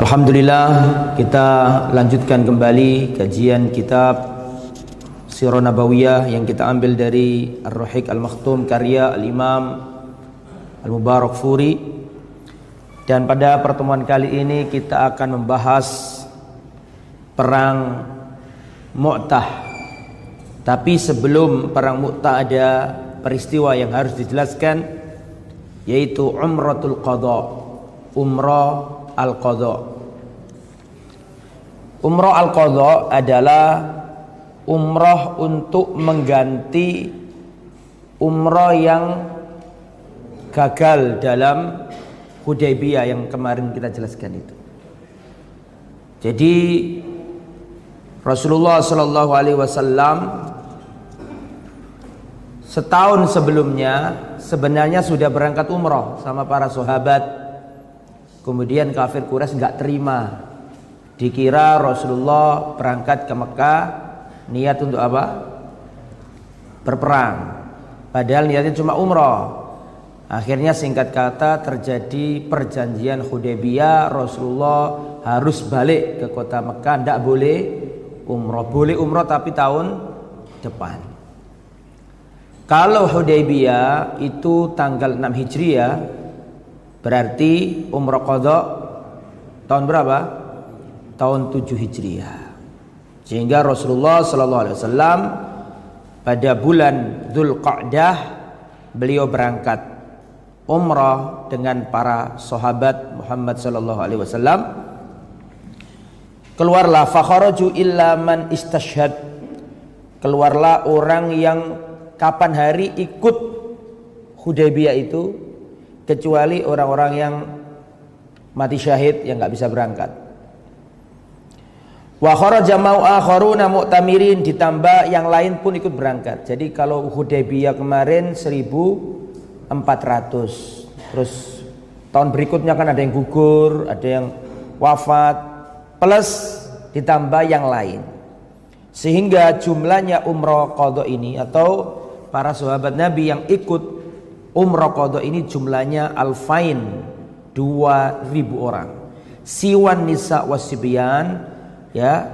Alhamdulillah kita lanjutkan kembali kajian kitab Sirah Nabawiyah yang kita ambil dari Ar-Ruhiq Al-Makhtum karya Al-Imam Al-Mubarak Furi. Dan pada pertemuan kali ini kita akan membahas perang Mu'tah. Tapi sebelum perang Mu'tah ada peristiwa yang harus dijelaskan yaitu Umratul Qadha umrah al-qadha. Umrah al-qadha adalah umrah untuk mengganti umrah yang gagal dalam Hudaybiyah yang kemarin kita jelaskan itu. Jadi Rasulullah Shallallahu Alaihi Wasallam setahun sebelumnya sebenarnya sudah berangkat umrah sama para sahabat Kemudian kafir Quraisy nggak terima. Dikira Rasulullah berangkat ke Mekah niat untuk apa? Berperang. Padahal niatnya cuma umroh. Akhirnya singkat kata terjadi perjanjian Hudaybiyah Rasulullah harus balik ke kota Mekah tidak boleh umroh boleh umroh tapi tahun depan kalau Hudaybiyah itu tanggal 6 Hijriah Berarti umrah qadha tahun berapa? Tahun 7 Hijriah. Sehingga Rasulullah sallallahu alaihi wasallam pada bulan Dzulqa'dah beliau berangkat umrah dengan para sahabat Muhammad sallallahu alaihi wasallam. Keluarlah fakharaju illa man. Keluarlah orang yang kapan hari ikut Hudaybiyah itu kecuali orang-orang yang mati syahid yang nggak bisa berangkat. Wa kharaja akharuna mu'tamirin ditambah yang lain pun ikut berangkat. Jadi kalau Hudaybiyah kemarin 1400. Terus tahun berikutnya kan ada yang gugur, ada yang wafat plus ditambah yang lain. Sehingga jumlahnya umroh qadha ini atau para sahabat Nabi yang ikut Umrah qadha ini jumlahnya alfain 2000 orang. Siwan nisa wasibyan ya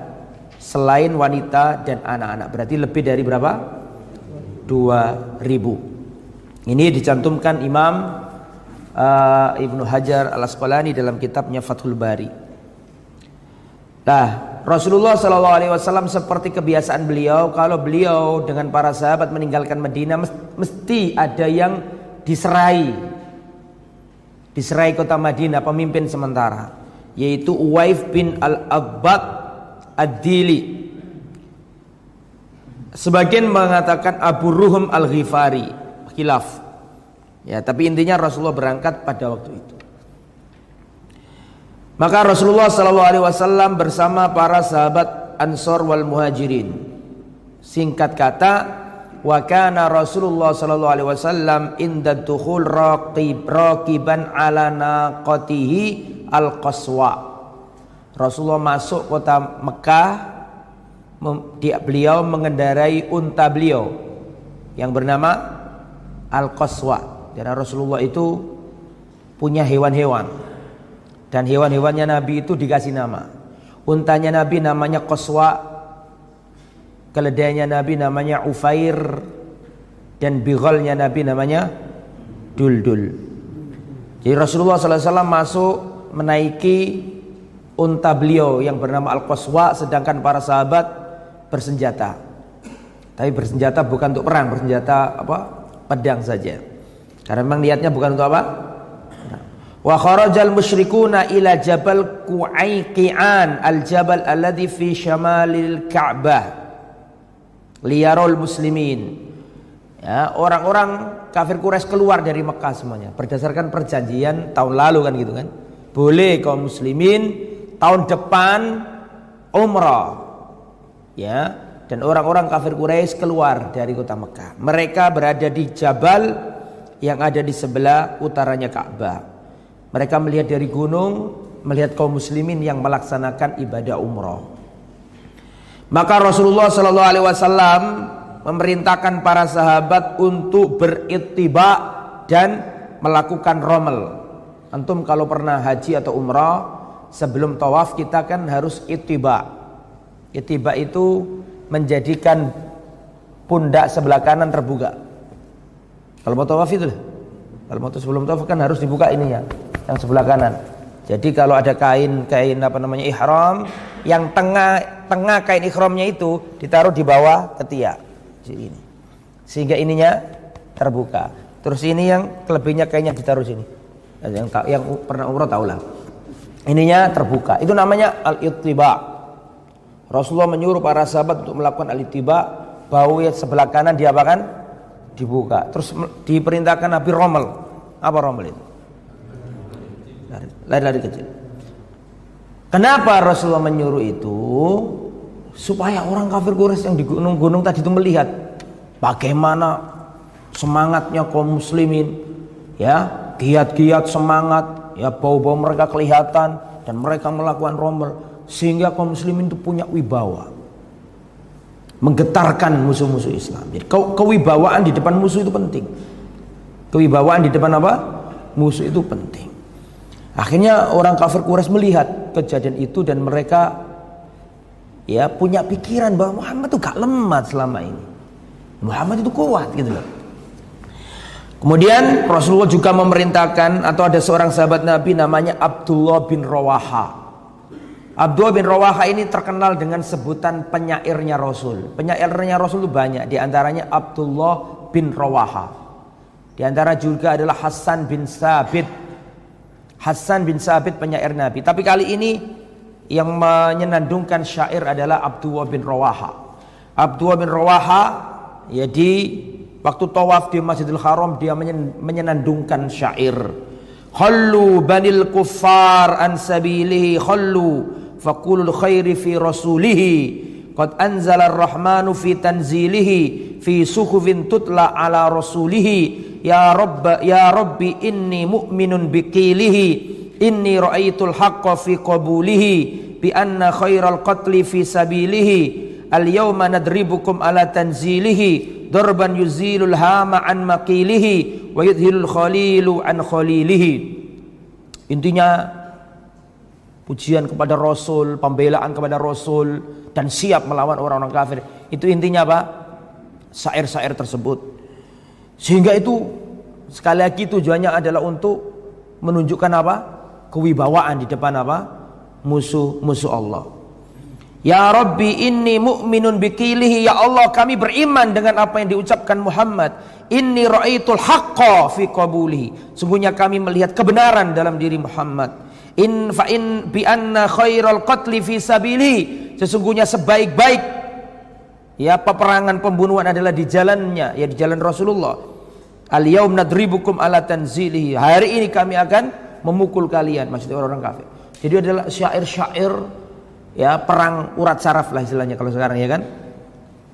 selain wanita dan anak-anak. Berarti lebih dari berapa? 2000. Ini dicantumkan Imam uh, Ibnu Hajar Al Asqalani dalam kitabnya Fathul Bari. Nah, Rasulullah Shallallahu Alaihi Wasallam seperti kebiasaan beliau, kalau beliau dengan para sahabat meninggalkan Medina, mesti ada yang diserai. Diserai kota Madinah pemimpin sementara yaitu Uwaif bin Al-Abbad Ad-Dili. Sebagian mengatakan Abu Ruhum Al-Ghifari khilaf. Ya tapi intinya Rasulullah berangkat pada waktu itu. Maka Rasulullah Shallallahu Alaihi Wasallam bersama para sahabat Ansor wal Muhajirin. Singkat kata wa kana Rasulullah sallallahu alaihi wasallam inda dukhul raqib raqiban ala naqatihi al-qaswa. Rasulullah masuk kota Mekah dia, beliau mengendarai unta beliau yang bernama Al-Qaswa. Karena Rasulullah itu punya hewan-hewan. Dan hewan-hewannya Nabi itu dikasih nama. Untanya Nabi namanya Qaswa keledainya Nabi namanya Ufair dan bighalnya Nabi namanya Duldul. Jadi Rasulullah SAW masuk menaiki unta beliau yang bernama Al-Qaswa sedangkan para sahabat bersenjata. Tapi bersenjata bukan untuk perang, bersenjata apa? pedang saja. Karena memang niatnya bukan untuk apa? Wa kharajal musyrikuna ila Jabal Qu'aiqian al-jabal alladhi fi shamalil Ka'bah liyarul muslimin. Ya orang-orang kafir Quraisy keluar dari Mekah semuanya. Berdasarkan perjanjian tahun lalu kan gitu kan. Boleh kaum muslimin tahun depan umrah. Ya dan orang-orang kafir Quraisy keluar dari kota Mekah. Mereka berada di jabal yang ada di sebelah utaranya Ka'bah. Mereka melihat dari gunung melihat kaum muslimin yang melaksanakan ibadah umrah maka Rasulullah Shallallahu Alaihi Wasallam memerintahkan para sahabat untuk berittiba dan melakukan romel. Antum kalau pernah haji atau umrah sebelum tawaf kita kan harus itiba. Itiba itu menjadikan pundak sebelah kanan terbuka. Kalau mau tawaf itu Kalau mau sebelum tawaf kan harus dibuka ininya, yang sebelah kanan. Jadi kalau ada kain kain apa namanya ihram, yang tengah tengah kain ihramnya itu ditaruh di bawah ketiak. Ini. Sehingga ininya terbuka. Terus ini yang kelebihnya kainnya ditaruh sini. Yang yang pernah umroh tahu lah. Ininya terbuka. Itu namanya al-ittiba. Rasulullah menyuruh para sahabat untuk melakukan al-ittiba, bau sebelah kanan diapakan? Dibuka. Terus diperintahkan Nabi Rommel. Apa Rommel itu? lari-lari kecil. Kenapa Rasulullah menyuruh itu? Supaya orang kafir Quraisy yang di gunung-gunung tadi itu melihat bagaimana semangatnya kaum muslimin, ya, giat-giat semangat, ya bau-bau mereka kelihatan dan mereka melakukan rombel sehingga kaum muslimin itu punya wibawa menggetarkan musuh-musuh Islam. Jadi ke kewibawaan di depan musuh itu penting. Kewibawaan di depan apa? Musuh itu penting. Akhirnya orang kafir Quraisy melihat kejadian itu dan mereka ya punya pikiran bahwa Muhammad itu gak lemah selama ini. Muhammad itu kuat gitu loh. Kemudian Rasulullah juga memerintahkan atau ada seorang sahabat Nabi namanya Abdullah bin Rawaha. Abdullah bin Rawaha ini terkenal dengan sebutan penyairnya Rasul. Penyairnya Rasul itu banyak, di antaranya Abdullah bin Rawaha. Di antara juga adalah Hasan bin Sabit Hasan bin Sabit penyair Nabi. Tapi kali ini yang menyenandungkan syair adalah Abdullah bin Rawaha. Abdullah bin Rawaha ya waktu tawaf di Masjidil Haram dia menyenandungkan syair. Khallu banil kuffar an sabilihi khallu faqulul khairi fi rasulihi qad anzala ar-rahmanu fi tanzilihi fi suhufin tutla ala rasulihi ya rabb ya rabbi inni mu'minun biqilihi inni ra'aitul haqqa fi qabulihi bi anna khairal qatli fi sabilihi al yawma nadribukum ala tanzilihi darban yuzilul hama an maqilihi wa yudhilul khalilu an khalilihi intinya pujian kepada Rasul, pembelaan kepada Rasul dan siap melawan orang-orang kafir. Itu intinya apa? Syair-syair tersebut. Sehingga itu sekali lagi tujuannya adalah untuk menunjukkan apa? Kewibawaan di depan apa? Musuh-musuh Allah. Ya Rabbi inni mu'minun bikilihi Ya Allah kami beriman dengan apa yang diucapkan Muhammad Inni ra'aitul haqqa fi qabulihi Sungguhnya kami melihat kebenaran dalam diri Muhammad In fa in bi anna khairal qatli fi sabilihi Sesungguhnya sebaik-baik Ya peperangan pembunuhan adalah di jalannya, ya di jalan Rasulullah. Al yaum nadribukum ala tanzilihi. Hari ini kami akan memukul kalian, maksudnya orang-orang kafir. Jadi adalah syair-syair ya perang urat saraf lah istilahnya kalau sekarang ya kan.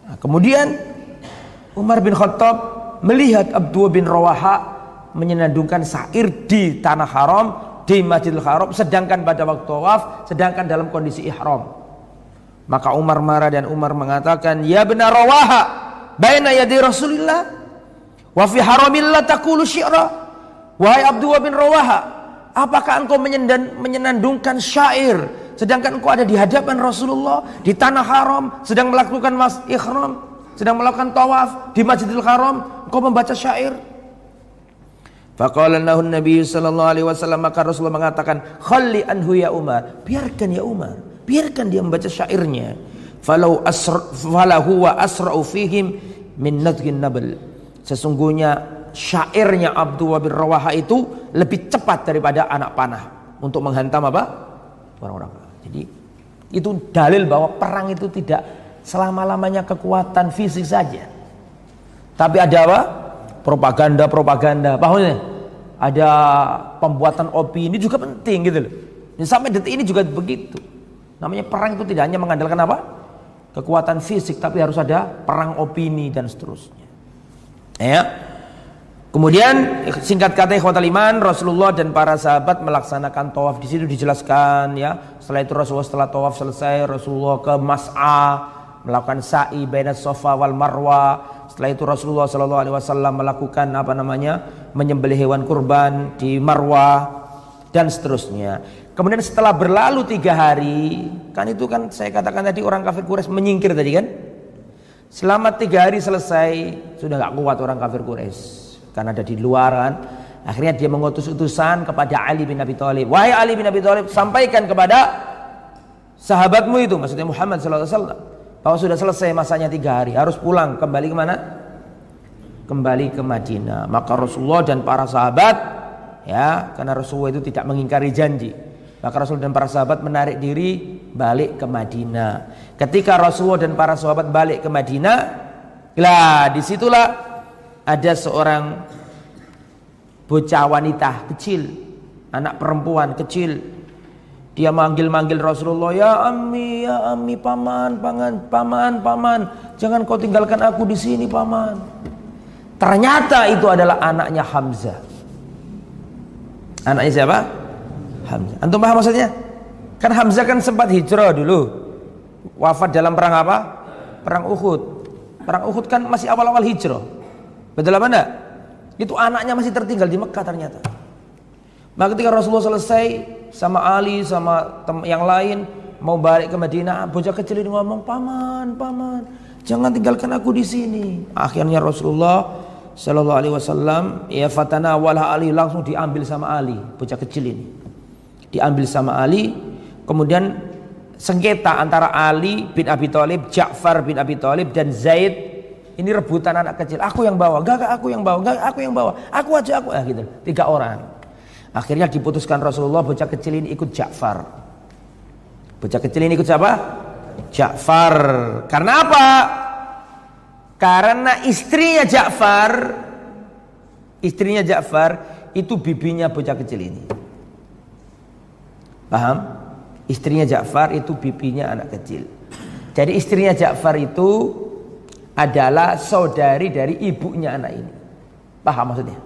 Nah, kemudian Umar bin Khattab melihat Abdul bin Rawaha menyenandungkan syair di tanah haram di Masjidil Haram sedangkan pada waktu tawaf sedangkan dalam kondisi ihram. Maka Umar marah dan Umar mengatakan, "Ya benar rawaha baina yadi Rasulillah wa fi haramillah taqulu syi'ra." Wahai Abdullah bin Rawaha, apakah engkau menyenandungkan syair sedangkan engkau ada di hadapan Rasulullah di tanah haram sedang melakukan mas ihram, sedang melakukan tawaf di Masjidil Haram, engkau membaca syair? Faqala Nabi sallallahu alaihi wasallam maka Rasulullah mengatakan, "Khalli anhu ya Umar." Biarkan ya Umar. Biarkan dia membaca syairnya. Falau asr falahu wa asra'u fihim min nabl. Sesungguhnya syairnya Abdullah bin Rawaha itu lebih cepat daripada anak panah untuk menghantam apa? orang-orang. Jadi itu dalil bahwa perang itu tidak selama-lamanya kekuatan fisik saja. Tapi ada apa? Propaganda-propaganda. Bahwa ada pembuatan opini juga penting gitu loh. Sampai detik ini juga begitu. Namanya perang itu tidak hanya mengandalkan apa? Kekuatan fisik, tapi harus ada perang opini dan seterusnya. Ya. Kemudian singkat kata ikhwatal iman Rasulullah dan para sahabat melaksanakan tawaf di situ dijelaskan ya. Setelah itu Rasulullah setelah tawaf selesai Rasulullah ke Mas'a melakukan sa'i baina Safa wal Marwa. Setelah itu Rasulullah Shallallahu alaihi wasallam melakukan apa namanya? menyembelih hewan kurban di Marwah dan seterusnya. Kemudian setelah berlalu tiga hari, kan itu kan saya katakan tadi orang kafir Quraisy menyingkir tadi kan. Selama tiga hari selesai, sudah nggak kuat orang kafir Quraisy karena ada di luar kan. Akhirnya dia mengutus utusan kepada Ali bin Abi Thalib. Wahai Ali bin Abi Thalib, sampaikan kepada sahabatmu itu, maksudnya Muhammad SAW, bahwa sudah selesai masanya tiga hari, harus pulang kembali ke mana? Kembali ke Madinah. Maka Rasulullah dan para sahabat, ya, karena Rasulullah itu tidak mengingkari janji. Maka Rasul dan para sahabat menarik diri balik ke Madinah. Ketika Rasulullah dan para sahabat balik ke Madinah, lah di situlah ada seorang bocah wanita kecil, anak perempuan kecil. Dia manggil-manggil Rasulullah, "Ya Ami, ya Ami, paman, paman, paman, paman, jangan kau tinggalkan aku di sini, paman." Ternyata itu adalah anaknya Hamzah. Anaknya siapa? Hamzah. Antum paham maksudnya? Kan Hamzah kan sempat hijrah dulu. Wafat dalam perang apa? Perang Uhud. Perang Uhud kan masih awal-awal hijrah. Betul apa enggak? Itu anaknya masih tertinggal di Mekah ternyata. Maka ketika Rasulullah selesai sama Ali sama yang lain mau balik ke Madinah, bocah kecil ini ngomong, "Paman, paman, jangan tinggalkan aku di sini." Akhirnya Rasulullah Shallallahu alaihi wasallam ya fatana wala Ali langsung diambil sama Ali, bocah kecil ini. Diambil sama Ali, kemudian sengketa antara Ali bin Abi Thalib, Ja'far bin Abi Thalib dan Zaid ini rebutan anak kecil. Aku yang bawa, gak, gak aku yang bawa, gak aku yang bawa. Aku aja aku, ah, gitu. Tiga orang. Akhirnya diputuskan Rasulullah bocah kecil ini ikut Ja'far. Bocah kecil ini ikut siapa? Ja'far. Karena apa? Karena istrinya Ja'far, istrinya Ja'far itu bibinya bocah kecil ini. Paham? Istrinya Ja'far itu bibinya anak kecil. Jadi istrinya Ja'far itu adalah saudari dari ibunya anak ini. Paham maksudnya?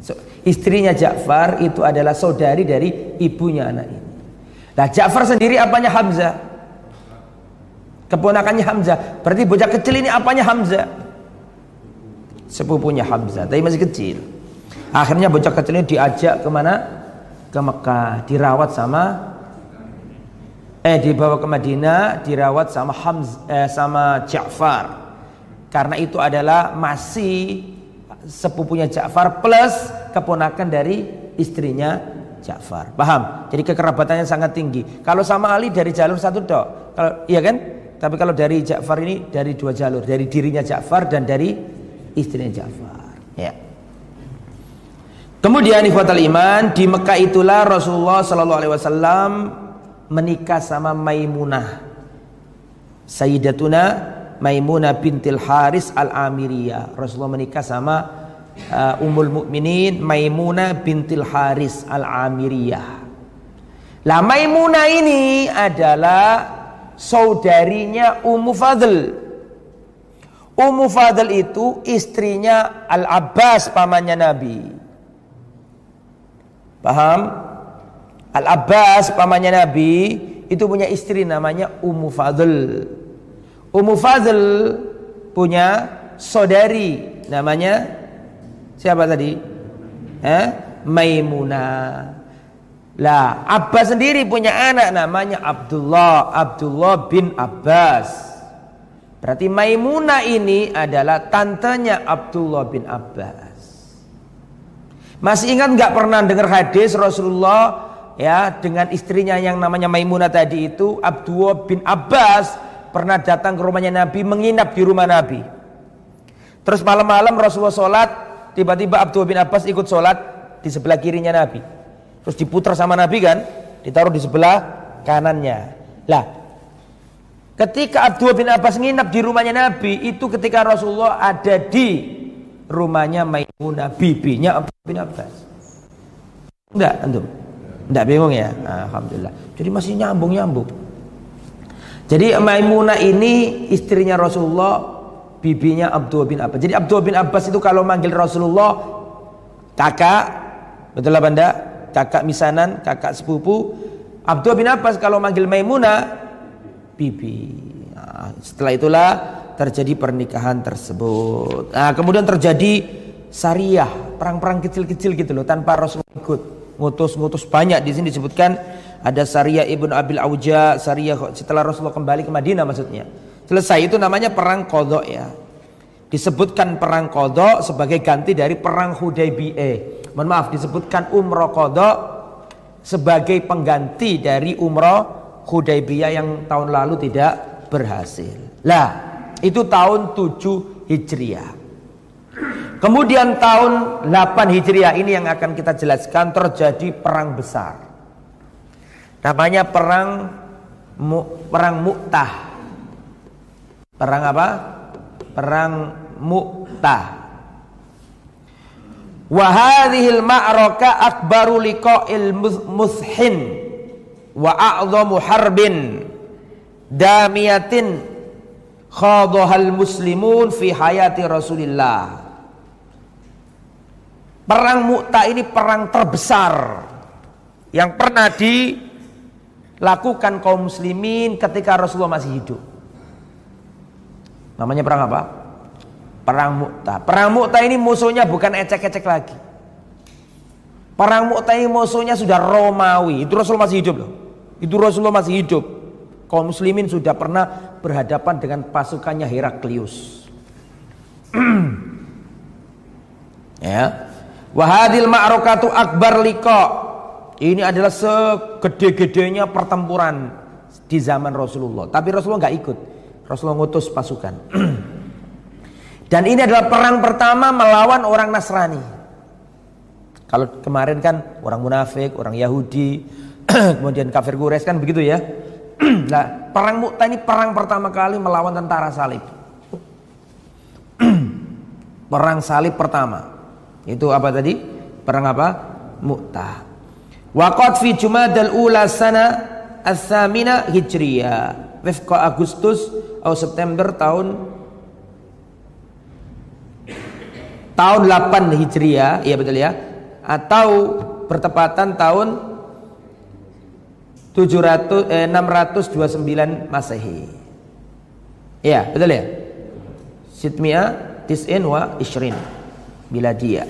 So, istrinya Ja'far itu adalah saudari dari ibunya anak ini. Nah Ja'far sendiri apanya Hamzah? Keponakannya Hamzah. Berarti bocah kecil ini apanya Hamzah? Sepupunya Hamzah, tapi masih kecil. Akhirnya bocah kecil ini diajak ke mana? Ke Mekah, dirawat sama eh dibawa ke Madinah dirawat sama Hamz eh, sama Ja'far. Karena itu adalah masih sepupunya Ja'far plus keponakan dari istrinya Ja'far. Paham? Jadi kekerabatannya sangat tinggi. Kalau sama Ali dari jalur satu dok kalau iya kan? Tapi kalau dari Ja'far ini dari dua jalur. Dari dirinya Ja'far dan dari istrinya Ja'far. Ya Kemudian ikhwatal iman di Mekah itulah Rasulullah Shallallahu Alaihi Wasallam menikah sama Maimunah. Sayyidatuna Maimunah bintil Haris Al-Amiriyah. Rasulullah menikah sama uh, Ummul Mukminin Maimunah bintil Haris Al-Amiriyah. Lah Maimunah ini adalah saudarinya Ummu Fadl. Ummu Fadl itu istrinya Al-Abbas pamannya Nabi Paham? Al-Abbas pamannya Nabi itu punya istri namanya Ummu Fadl. Ummu Fadl punya saudari namanya siapa tadi? Eh? Maimunah. Lah, Abbas sendiri punya anak namanya Abdullah, Abdullah bin Abbas. Berarti Maimunah ini adalah tantenya Abdullah bin Abbas. Masih ingat nggak pernah dengar hadis Rasulullah ya dengan istrinya yang namanya Maimunah tadi itu Abdullah bin Abbas pernah datang ke rumahnya Nabi menginap di rumah Nabi. Terus malam-malam Rasulullah sholat tiba-tiba Abdullah bin Abbas ikut sholat di sebelah kirinya Nabi. Terus diputar sama Nabi kan ditaruh di sebelah kanannya. Lah ketika Abdullah bin Abbas nginap di rumahnya Nabi itu ketika Rasulullah ada di rumahnya Maimunah bibinya Abdullah bin Abbas enggak antum tidak bingung ya? Alhamdulillah. Jadi masih nyambung-nyambung. Jadi Maimunah ini istrinya Rasulullah, bibinya Abdul bin Abbas. Jadi Abdul bin Abbas itu kalau manggil Rasulullah kakak, betul benda? Kakak misanan, kakak sepupu. Abdul bin Abbas kalau manggil Maimunah, bibi. Nah, setelah itulah terjadi pernikahan tersebut. Nah, kemudian terjadi syariah, perang-perang kecil-kecil gitu loh tanpa Rasulullah ikut. ngutus-ngutus banyak di sini disebutkan ada Sariyah Ibnu Abil Auja, Sariyah setelah Rasulullah kembali ke Madinah maksudnya. Selesai itu namanya perang Qadha ya. Disebutkan perang Qadha sebagai ganti dari perang Hudaybiyah. Mohon maaf disebutkan Umrah Qadha sebagai pengganti dari Umrah Hudaybiyah yang tahun lalu tidak berhasil. Lah, itu tahun 7 Hijriah. Kemudian tahun 8 Hijriah ini yang akan kita jelaskan terjadi perang besar. Namanya perang perang Mu'tah. Perang apa? Perang Mu'tah. Wa hadhil ma'raka akbaru liqa'il mushin wa a'zamu harbin damiyatin khadhahal muslimun fi hayati Rasulillah Perang Mu'tah ini perang terbesar yang pernah dilakukan kaum muslimin ketika Rasulullah masih hidup. Namanya perang apa? Perang Mu'tah. Perang Mu'tah ini musuhnya bukan ecek-ecek lagi. Perang Mu'tah ini musuhnya sudah Romawi. Itu Rasulullah masih hidup loh. Itu Rasulullah masih hidup. Kaum muslimin sudah pernah berhadapan dengan pasukannya Heraklius. ya. Wahadil ma'rokatu akbar liko. Ini adalah segede-gedenya pertempuran di zaman Rasulullah. Tapi Rasulullah nggak ikut. Rasulullah ngutus pasukan. Dan ini adalah perang pertama melawan orang Nasrani. Kalau kemarin kan orang munafik, orang Yahudi, kemudian kafir Quraisy kan begitu ya. nah, perang Mu'tah ini perang pertama kali melawan tentara salib. perang salib pertama. Itu apa tadi? Perang apa? Mu'tah. Waqat fi Jumadal ula sana as-samina Hijriyah. Wifqa Agustus atau September tahun tahun 8 Hijriah, iya betul ya. Atau bertepatan tahun 700 eh, 629 Masehi. Iya, betul ya? Sitmia tis'in wa ishrin dia.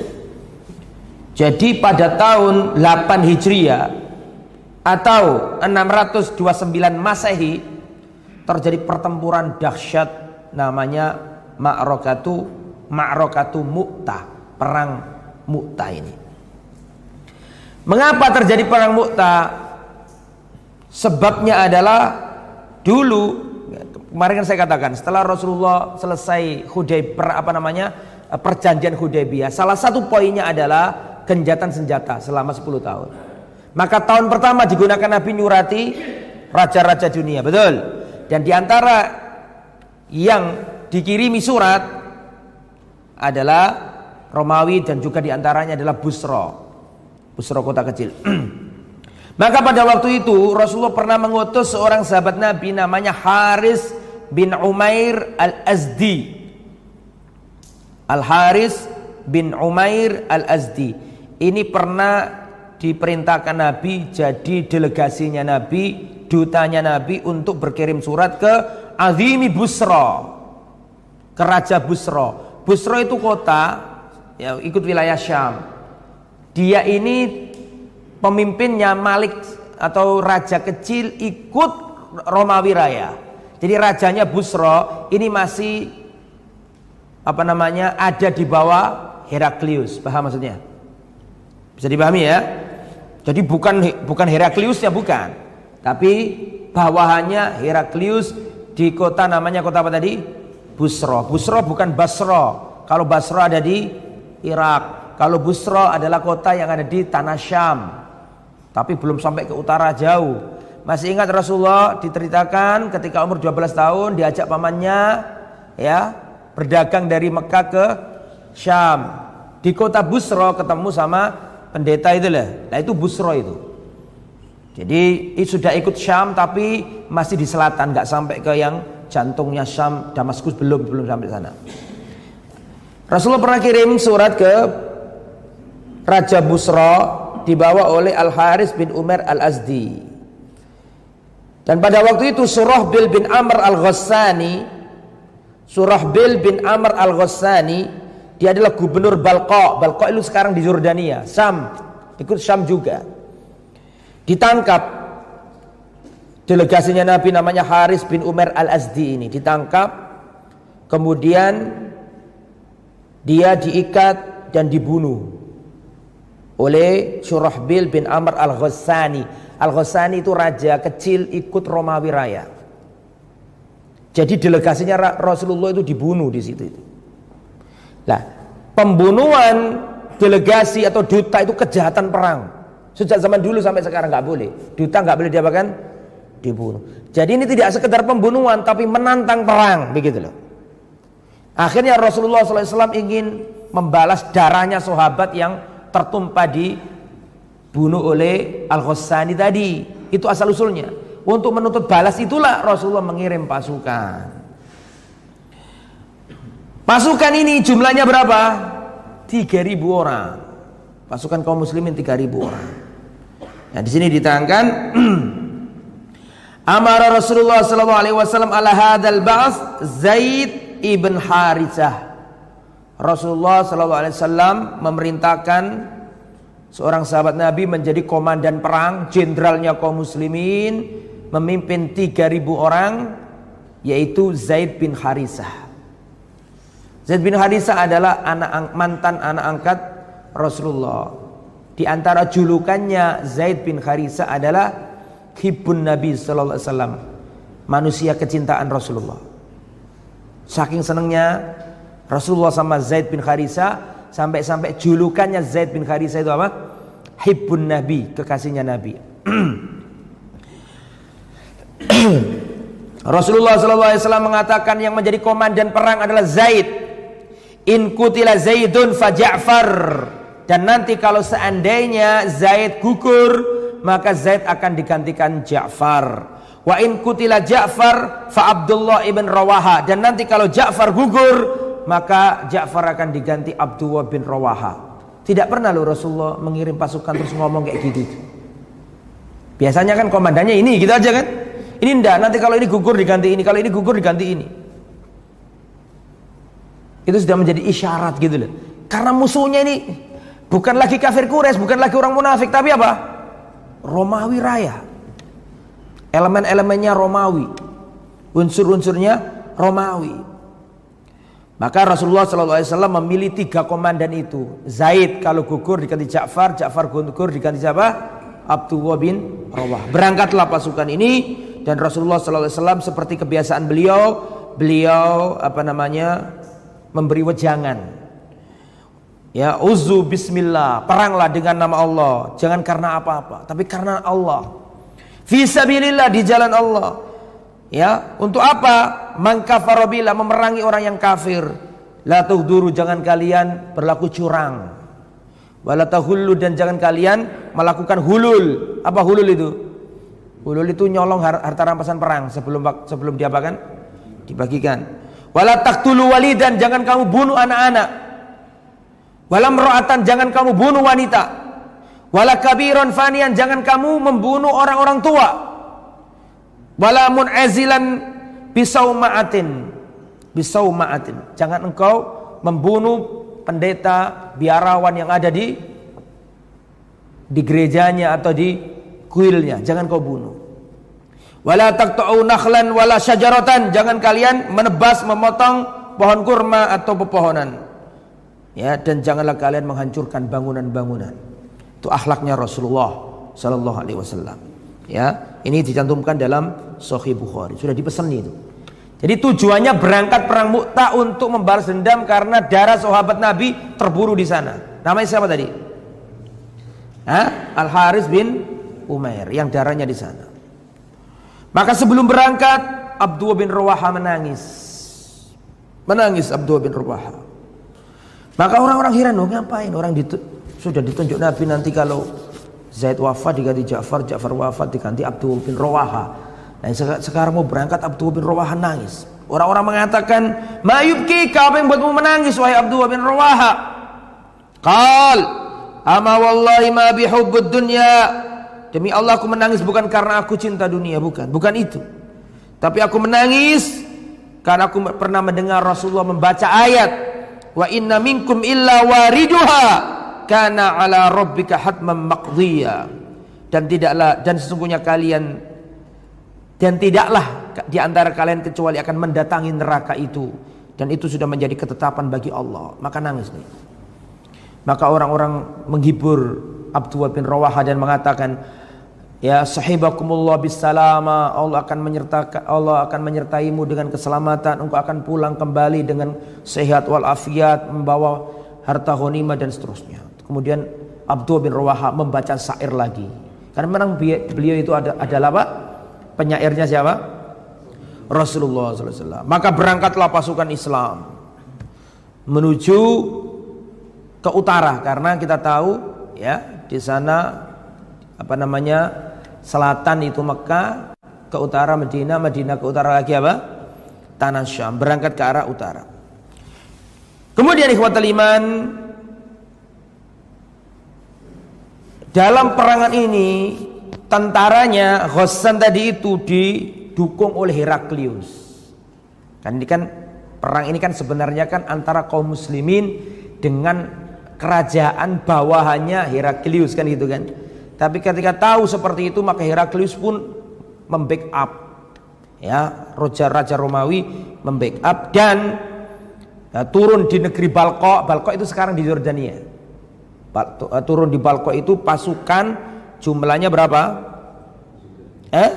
Jadi pada tahun 8 Hijriah atau 629 Masehi terjadi pertempuran dahsyat namanya Ma'rokatu Ma'rokatu Mu'tah, perang Mu'tah ini. Mengapa terjadi perang Mu'tah? Sebabnya adalah dulu kemarin kan saya katakan setelah Rasulullah selesai Hudaybiyah apa namanya perjanjian Hudaybiyah. Salah satu poinnya adalah genjatan senjata selama 10 tahun. Maka tahun pertama digunakan Nabi nyurati raja-raja dunia, betul? Dan di antara yang dikirimi surat adalah Romawi dan juga di antaranya adalah Busro. Busro kota kecil. Maka pada waktu itu Rasulullah pernah mengutus seorang sahabat Nabi namanya Haris bin Umair al-Azdi Al-Haris bin Umair Al-Azdi. Ini pernah diperintahkan Nabi jadi delegasinya Nabi, dutanya Nabi untuk berkirim surat ke Azimi Busra. Ke Raja Busra. Busra itu kota ya ikut wilayah Syam. Dia ini pemimpinnya Malik atau raja kecil ikut Romawi Raya. Jadi rajanya Busra ini masih apa namanya ada di bawah Heraklius. Paham maksudnya? Bisa dipahami ya? Jadi bukan bukan Herakliusnya bukan, tapi bawahannya Heraklius di kota namanya kota apa tadi? Busro. Busro bukan Basro. Kalau Basro ada di Irak. Kalau Busro adalah kota yang ada di tanah Syam. Tapi belum sampai ke utara jauh. Masih ingat Rasulullah diceritakan ketika umur 12 tahun diajak pamannya ya berdagang dari Mekah ke Syam. Di kota Busro ketemu sama pendeta itu lah. Nah itu Busro itu. Jadi sudah ikut Syam tapi masih di selatan, nggak sampai ke yang jantungnya Syam, Damaskus belum belum sampai sana. Rasulullah pernah kirim surat ke Raja Busro dibawa oleh Al Haris bin Umar Al Azdi. Dan pada waktu itu Surah Bil bin Amr Al Ghassani Surahbil bin Amr al-Ghassani dia adalah gubernur Balqa. Balqa itu sekarang di Jordania, Sam. ikut Syam juga. Ditangkap delegasinya Nabi namanya Haris bin Umar Al-Azdi ini ditangkap kemudian dia diikat dan dibunuh oleh Surahbil bin Amr Al-Ghassani. Al-Ghassani itu raja kecil ikut Romawi Raya. Jadi delegasinya Rasulullah itu dibunuh di situ itu. Nah, pembunuhan delegasi atau duta itu kejahatan perang. Sejak zaman dulu sampai sekarang nggak boleh. Duta nggak boleh diapakan? Dibunuh. Jadi ini tidak sekedar pembunuhan tapi menantang perang, begitu loh. Akhirnya Rasulullah SAW ingin membalas darahnya sahabat yang tertumpah di bunuh oleh Al-Ghassani tadi. Itu asal usulnya. Untuk menuntut balas itulah Rasulullah mengirim pasukan. Pasukan ini jumlahnya berapa? 3000 orang. Pasukan kaum muslimin 3000 orang. Nah, di sini diterangkan Amara Rasulullah sallallahu alaihi wasallam ala hadzal ba's Zaid ibn Harithah. Rasulullah wasallam memerintahkan seorang sahabat Nabi menjadi komandan perang, jenderalnya kaum muslimin memimpin 3000 orang yaitu Zaid bin Harisah. Zaid bin Harisah adalah anak mantan anak angkat Rasulullah. Di antara julukannya Zaid bin Harisah adalah Hibbun Nabi wasallam. Manusia kecintaan Rasulullah. Saking senangnya Rasulullah sama Zaid bin Harisah sampai-sampai julukannya Zaid bin Harisah itu apa? Hibbun Nabi, kekasihnya Nabi. Rasulullah SAW mengatakan yang menjadi komandan perang adalah Zaid. In kutila Zaidun fa Ja'far. Dan nanti kalau seandainya Zaid gugur, maka Zaid akan digantikan Ja'far. Wa in kutila Ja'far fa Abdullah ibn Rawaha. Dan nanti kalau Ja'far gugur, maka Ja'far akan diganti Abdullah bin Rawaha. Tidak pernah loh Rasulullah mengirim pasukan terus ngomong kayak gitu. Biasanya kan komandannya ini gitu aja kan. Ini ndak, nanti kalau ini gugur diganti ini, kalau ini gugur diganti ini. Itu sudah menjadi isyarat gitu loh. Karena musuhnya ini bukan lagi kafir Quraisy, bukan lagi orang munafik, tapi apa? Romawi Raya. Elemen-elemennya Romawi. Unsur-unsurnya Romawi. Maka Rasulullah SAW memilih tiga komandan itu. Zaid kalau gugur diganti Ja'far, Ja'far gugur diganti siapa? Abdullah bin Rawah. Berangkatlah pasukan ini dan Rasulullah SAW seperti kebiasaan beliau beliau apa namanya memberi wejangan ya uzu bismillah peranglah dengan nama Allah jangan karena apa-apa tapi karena Allah fisabilillah di jalan Allah ya untuk apa mangkafarobila memerangi orang yang kafir la duru jangan kalian berlaku curang wala dan jangan kalian melakukan hulul apa hulul itu Ulul itu nyolong harta rampasan perang sebelum sebelum diapakan? Dibagikan. Wala taqtulu walidan jangan kamu bunuh anak-anak. Wala mra'atan jangan kamu bunuh wanita. Wala kabiron fanian jangan kamu membunuh orang-orang tua. Wala mun'azilan bisauma'atin. Bisauma'atin. Jangan engkau membunuh pendeta biarawan yang ada di di gerejanya atau di kuilnya, jangan kau bunuh. Wala taqta'u nakhlan wala syajaratan, jangan kalian menebas memotong pohon kurma atau pepohonan. Ya, dan janganlah kalian menghancurkan bangunan-bangunan. Itu akhlaknya Rasulullah sallallahu alaihi wasallam. Ya, ini dicantumkan dalam Sahih Bukhari. Sudah dipesan itu. Jadi tujuannya berangkat perang Mu'tah untuk membalas dendam karena darah sahabat Nabi terburu di sana. Namanya siapa tadi? Hah? Al Haris bin Umair yang darahnya di sana. Maka sebelum berangkat Abdullah bin Rawaha menangis. Menangis Abdullah bin Rawaha. Maka orang-orang heran, oh ngapain orang ditu sudah ditunjuk Nabi nanti kalau Zaid wafat diganti Ja'far, Ja'far wafat diganti Abdullah bin Rawaha. Nah sekarang mau berangkat Abdullah bin Rawaha nangis. Orang-orang mengatakan, "Mayubki, apa yang buatmu menangis wahai Abdullah bin Rawaha?" Qal, "Ama wallahi ma bihubbud dunya Demi Allah aku menangis bukan karena aku cinta dunia, bukan. Bukan itu. Tapi aku menangis karena aku pernah mendengar Rasulullah membaca ayat wa inna minkum illa wariduha kana ala rabbika hatman maqdiya. Dan tidaklah dan sesungguhnya kalian dan tidaklah di antara kalian kecuali akan mendatangi neraka itu. Dan itu sudah menjadi ketetapan bagi Allah. Maka nangis nih maka orang-orang menghibur Abdullah bin Rawaha dan mengatakan Ya sahibakumullah bisalama Allah akan menyertakan Allah akan menyertaimu dengan keselamatan. Engkau akan pulang kembali dengan sehat wal afiat membawa harta ghanimah dan seterusnya. Kemudian Abdul bin Rawaha membaca syair lagi. Karena memang beliau itu ada, adalah apa? Penyairnya siapa? Rasulullah SAW. Maka berangkatlah pasukan Islam menuju ke utara karena kita tahu ya di sana apa namanya selatan itu Mekah, ke utara Medina, Medina ke utara lagi apa? Tanah Syam, berangkat ke arah utara. Kemudian ikhwatul iman dalam perangan ini tentaranya Ghassan tadi itu didukung oleh Heraklius. Kan ini kan perang ini kan sebenarnya kan antara kaum muslimin dengan kerajaan bawahannya Heraklius kan gitu kan. Tapi ketika tahu seperti itu maka Heraklius pun membackup ya raja-raja Romawi membackup dan ya, turun di negeri Balko. Balko itu sekarang di Jordania. Eh, turun di Balko itu pasukan jumlahnya berapa? Eh?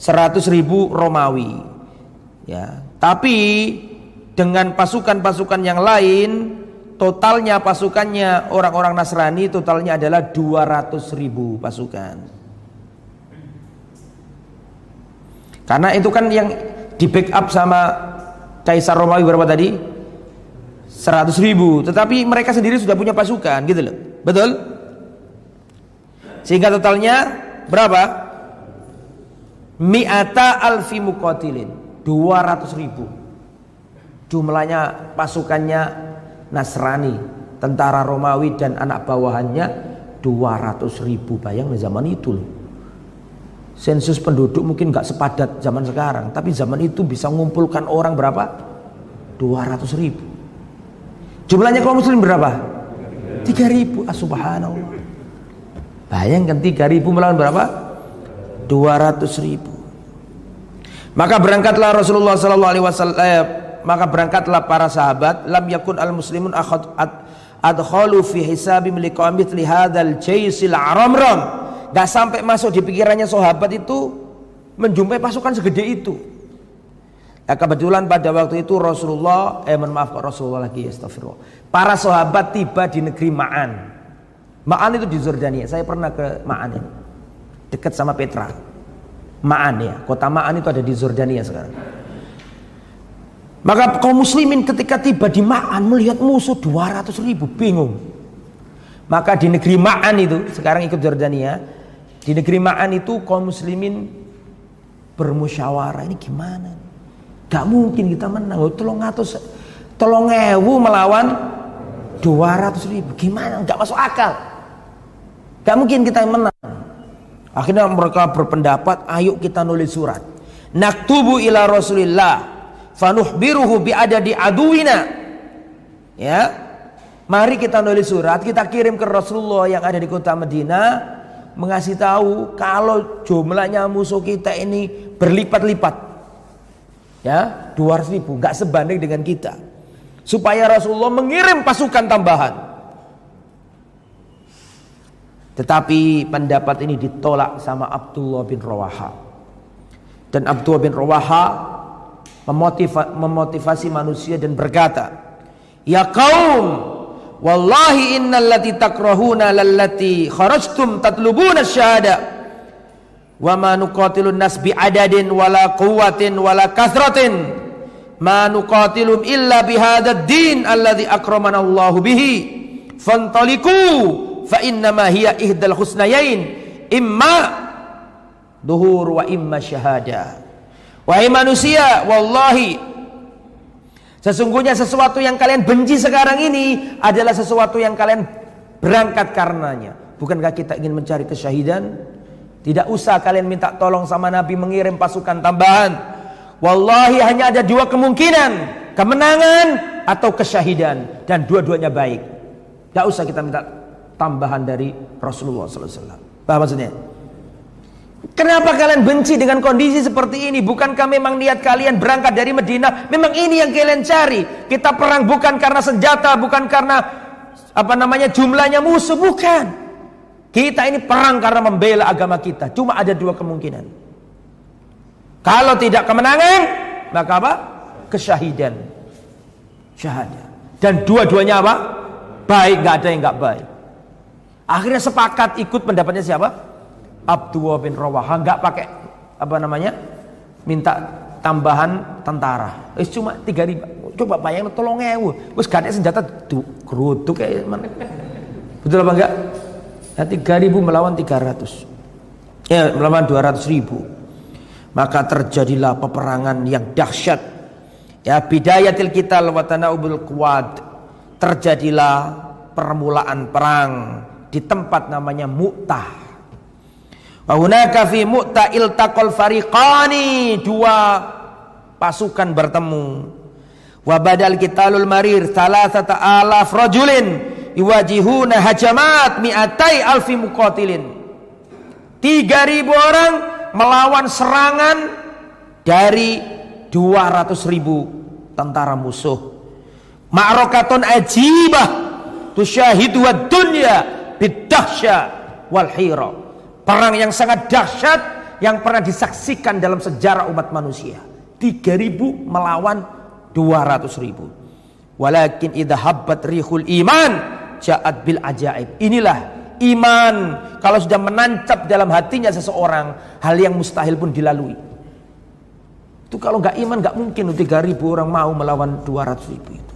100 ribu Romawi. Ya, tapi dengan pasukan-pasukan yang lain totalnya pasukannya orang-orang Nasrani totalnya adalah 200 ribu pasukan karena itu kan yang di backup sama Kaisar Romawi berapa tadi 100 ribu. Tetapi mereka sendiri sudah punya pasukan gitu loh. Betul? Sehingga totalnya berapa? Mi'ata alfi muqatilin. 200 ribu. Jumlahnya pasukannya Nasrani, tentara Romawi dan anak bawahannya 200 ribu. Bayang zaman itu loh. Sensus penduduk mungkin nggak sepadat zaman sekarang, tapi zaman itu bisa mengumpulkan orang berapa? 200 ribu. Jumlahnya kaum muslim berapa? 3 ribu. Ah, subhanallah. Bayangkan 3 ribu melawan berapa? 200 ribu. Maka berangkatlah Rasulullah Sallallahu Alaihi Wasallam eh, maka berangkatlah para sahabat lam yakun al muslimun akhad adkhalu fi hisabi liqamit li hadzal jaisil aramram gak sampai masuk di pikirannya sahabat itu menjumpai pasukan segede itu Ya, kebetulan pada waktu itu Rasulullah, eh mohon maaf Rasulullah lagi astagfirullah. Para sahabat tiba di negeri Ma'an. Ma'an itu di Jordania. Saya pernah ke Ma'an ini. Dekat sama Petra. Ma'an ya. Kota Ma'an itu ada di Jordania sekarang. Maka kaum muslimin ketika tiba di Ma'an melihat musuh 200 ribu bingung. Maka di negeri Ma'an itu sekarang ikut Jordania. Di negeri Ma'an itu kaum muslimin bermusyawarah ini gimana? Gak mungkin kita menang. Tolong ngatus tolong ewu melawan 200 ribu. Gimana? Gak masuk akal. Gak mungkin kita menang. Akhirnya mereka berpendapat, ayo kita nulis surat. Naktubu ila Rasulillah fanuhbiruhu bi di aduina ya mari kita nulis surat kita kirim ke Rasulullah yang ada di kota Madinah mengasih tahu kalau jumlahnya musuh kita ini berlipat-lipat ya 200 ribu nggak sebanding dengan kita. Supaya Rasulullah mengirim pasukan tambahan. Tetapi pendapat ini ditolak sama Abdullah bin Rawaha. Dan Abdullah bin Rawaha memotiva, memotivasi manusia dan berkata, "Ya kaum, wallahi innal lati takrahuna lallati kharajtum tatlubuna syahada wa ma nuqatilun nas bi adadin wala quwwatin wala kasratin ma nuqatilum illa bihadzal din alladhi akramana Allah bihi fantaliku fa inna ma hiya ihdal husnayain imma duhur wa imma syahada Wahai manusia, wallahi sesungguhnya sesuatu yang kalian benci sekarang ini adalah sesuatu yang kalian berangkat karenanya. Bukankah kita ingin mencari kesyahidan? Tidak usah kalian minta tolong sama Nabi mengirim pasukan tambahan. Wallahi hanya ada dua kemungkinan, kemenangan atau kesyahidan dan dua-duanya baik. Tidak usah kita minta tambahan dari Rasulullah SAW. Paham maksudnya? Kenapa kalian benci dengan kondisi seperti ini? Bukankah memang niat kalian berangkat dari Medina? Memang ini yang kalian cari. Kita perang bukan karena senjata, bukan karena apa namanya jumlahnya musuh, bukan. Kita ini perang karena membela agama kita. Cuma ada dua kemungkinan. Kalau tidak kemenangan, maka apa? Kesyahidan. Syahadah. Dan dua-duanya apa? Baik, nggak ada yang nggak baik. Akhirnya sepakat ikut pendapatnya siapa? Abdullah bin Rawaha nggak pakai apa namanya minta tambahan tentara es cuma tiga ribu coba bayang tolong ewu wes gak senjata tuh keruduk kayak mana betul apa enggak tiga ribu melawan tiga ratus. Ya melawan dua ratus ribu. Maka terjadilah peperangan yang dahsyat. Ya bidayatil kita lewatana ubul kuad terjadilah permulaan perang di tempat namanya Mu'tah. Wa hunaka fi Mu'ta iltaqal fariqani. Dua pasukan bertemu. Wa badal kitalul marir thalathata alaf rajulin iwajihuna hajamat mi'atai alfi muqatilin. Tiga ribu orang melawan serangan dari dua ratus ribu tentara musuh. Ma'rokatun ajibah tusyahidu dunya bidahsya wal hira. Perang yang sangat dahsyat yang pernah disaksikan dalam sejarah umat manusia. 3000 melawan 200.000. Walakin idha habbat rihul iman ja'at bil ajaib. Inilah iman kalau sudah menancap dalam hatinya seseorang hal yang mustahil pun dilalui. Itu kalau nggak iman nggak mungkin 3000 orang mau melawan 200 ribu itu.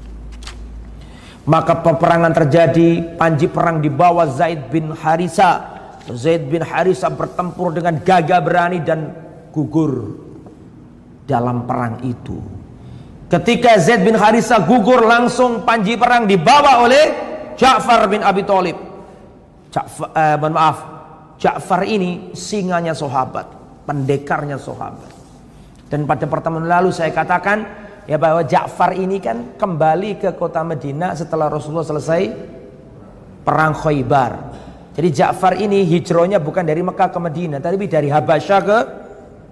Maka peperangan terjadi, panji perang di bawah Zaid bin Harisa Zaid bin Harisa bertempur dengan gagah berani dan gugur dalam perang itu. Ketika Zaid bin Harisa gugur langsung panji perang dibawa oleh Ja'far bin Abi Thalib. Ja'far, eh, maaf, Ja'far ini singanya sahabat, pendekarnya sahabat. Dan pada pertemuan lalu saya katakan ya bahwa Ja'far ini kan kembali ke kota Medina setelah Rasulullah selesai perang Khaybar. Jadi Ja'far ini hijrahnya bukan dari Mekah ke Madinah, tapi dari Habasyah ke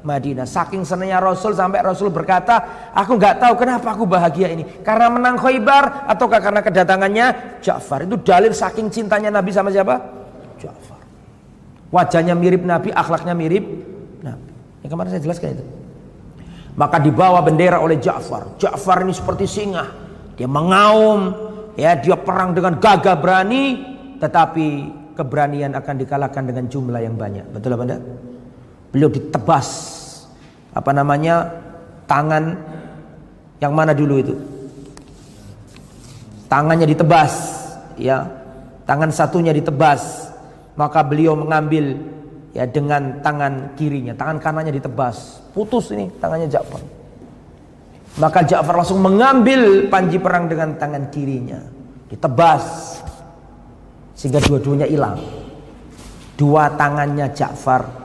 Madinah. Saking senangnya Rasul sampai Rasul berkata, aku nggak tahu kenapa aku bahagia ini. Karena menang Khaybar ataukah karena kedatangannya Ja'far. Itu dalil saking cintanya Nabi sama siapa? Ja'far. Wajahnya mirip Nabi, akhlaknya mirip Nabi. Yang kemarin saya jelaskan itu. Maka dibawa bendera oleh Ja'far. Ja'far ini seperti singa. Dia mengaum, ya dia perang dengan gagah berani, tetapi keberanian akan dikalahkan dengan jumlah yang banyak. Betul apa enggak? Beliau ditebas apa namanya? tangan yang mana dulu itu? Tangannya ditebas, ya. Tangan satunya ditebas. Maka beliau mengambil ya dengan tangan kirinya, tangan kanannya ditebas. Putus ini tangannya Ja'far. Maka Ja'far langsung mengambil panji perang dengan tangan kirinya. Ditebas sehingga dua-duanya hilang. Dua tangannya Ja'far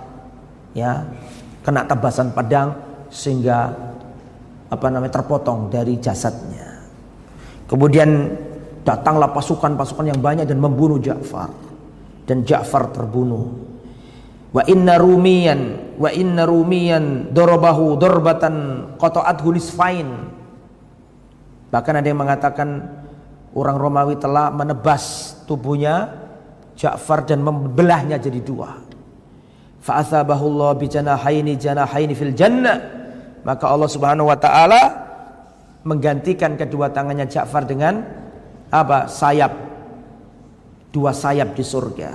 ya kena tebasan pedang sehingga apa namanya terpotong dari jasadnya. Kemudian datanglah pasukan-pasukan yang banyak dan membunuh Ja'far dan Ja'far terbunuh. Wa inna rumiyan wa inna rumiyan dorobahu dorbatan qata'at hunisfain. Bahkan ada yang mengatakan orang Romawi telah menebas tubuhnya Ja'far dan membelahnya jadi dua. Fa'athabahullah bijanahaini janahaini fil jannah. Maka Allah Subhanahu wa taala menggantikan kedua tangannya Ja'far dengan apa? sayap. Dua sayap di surga.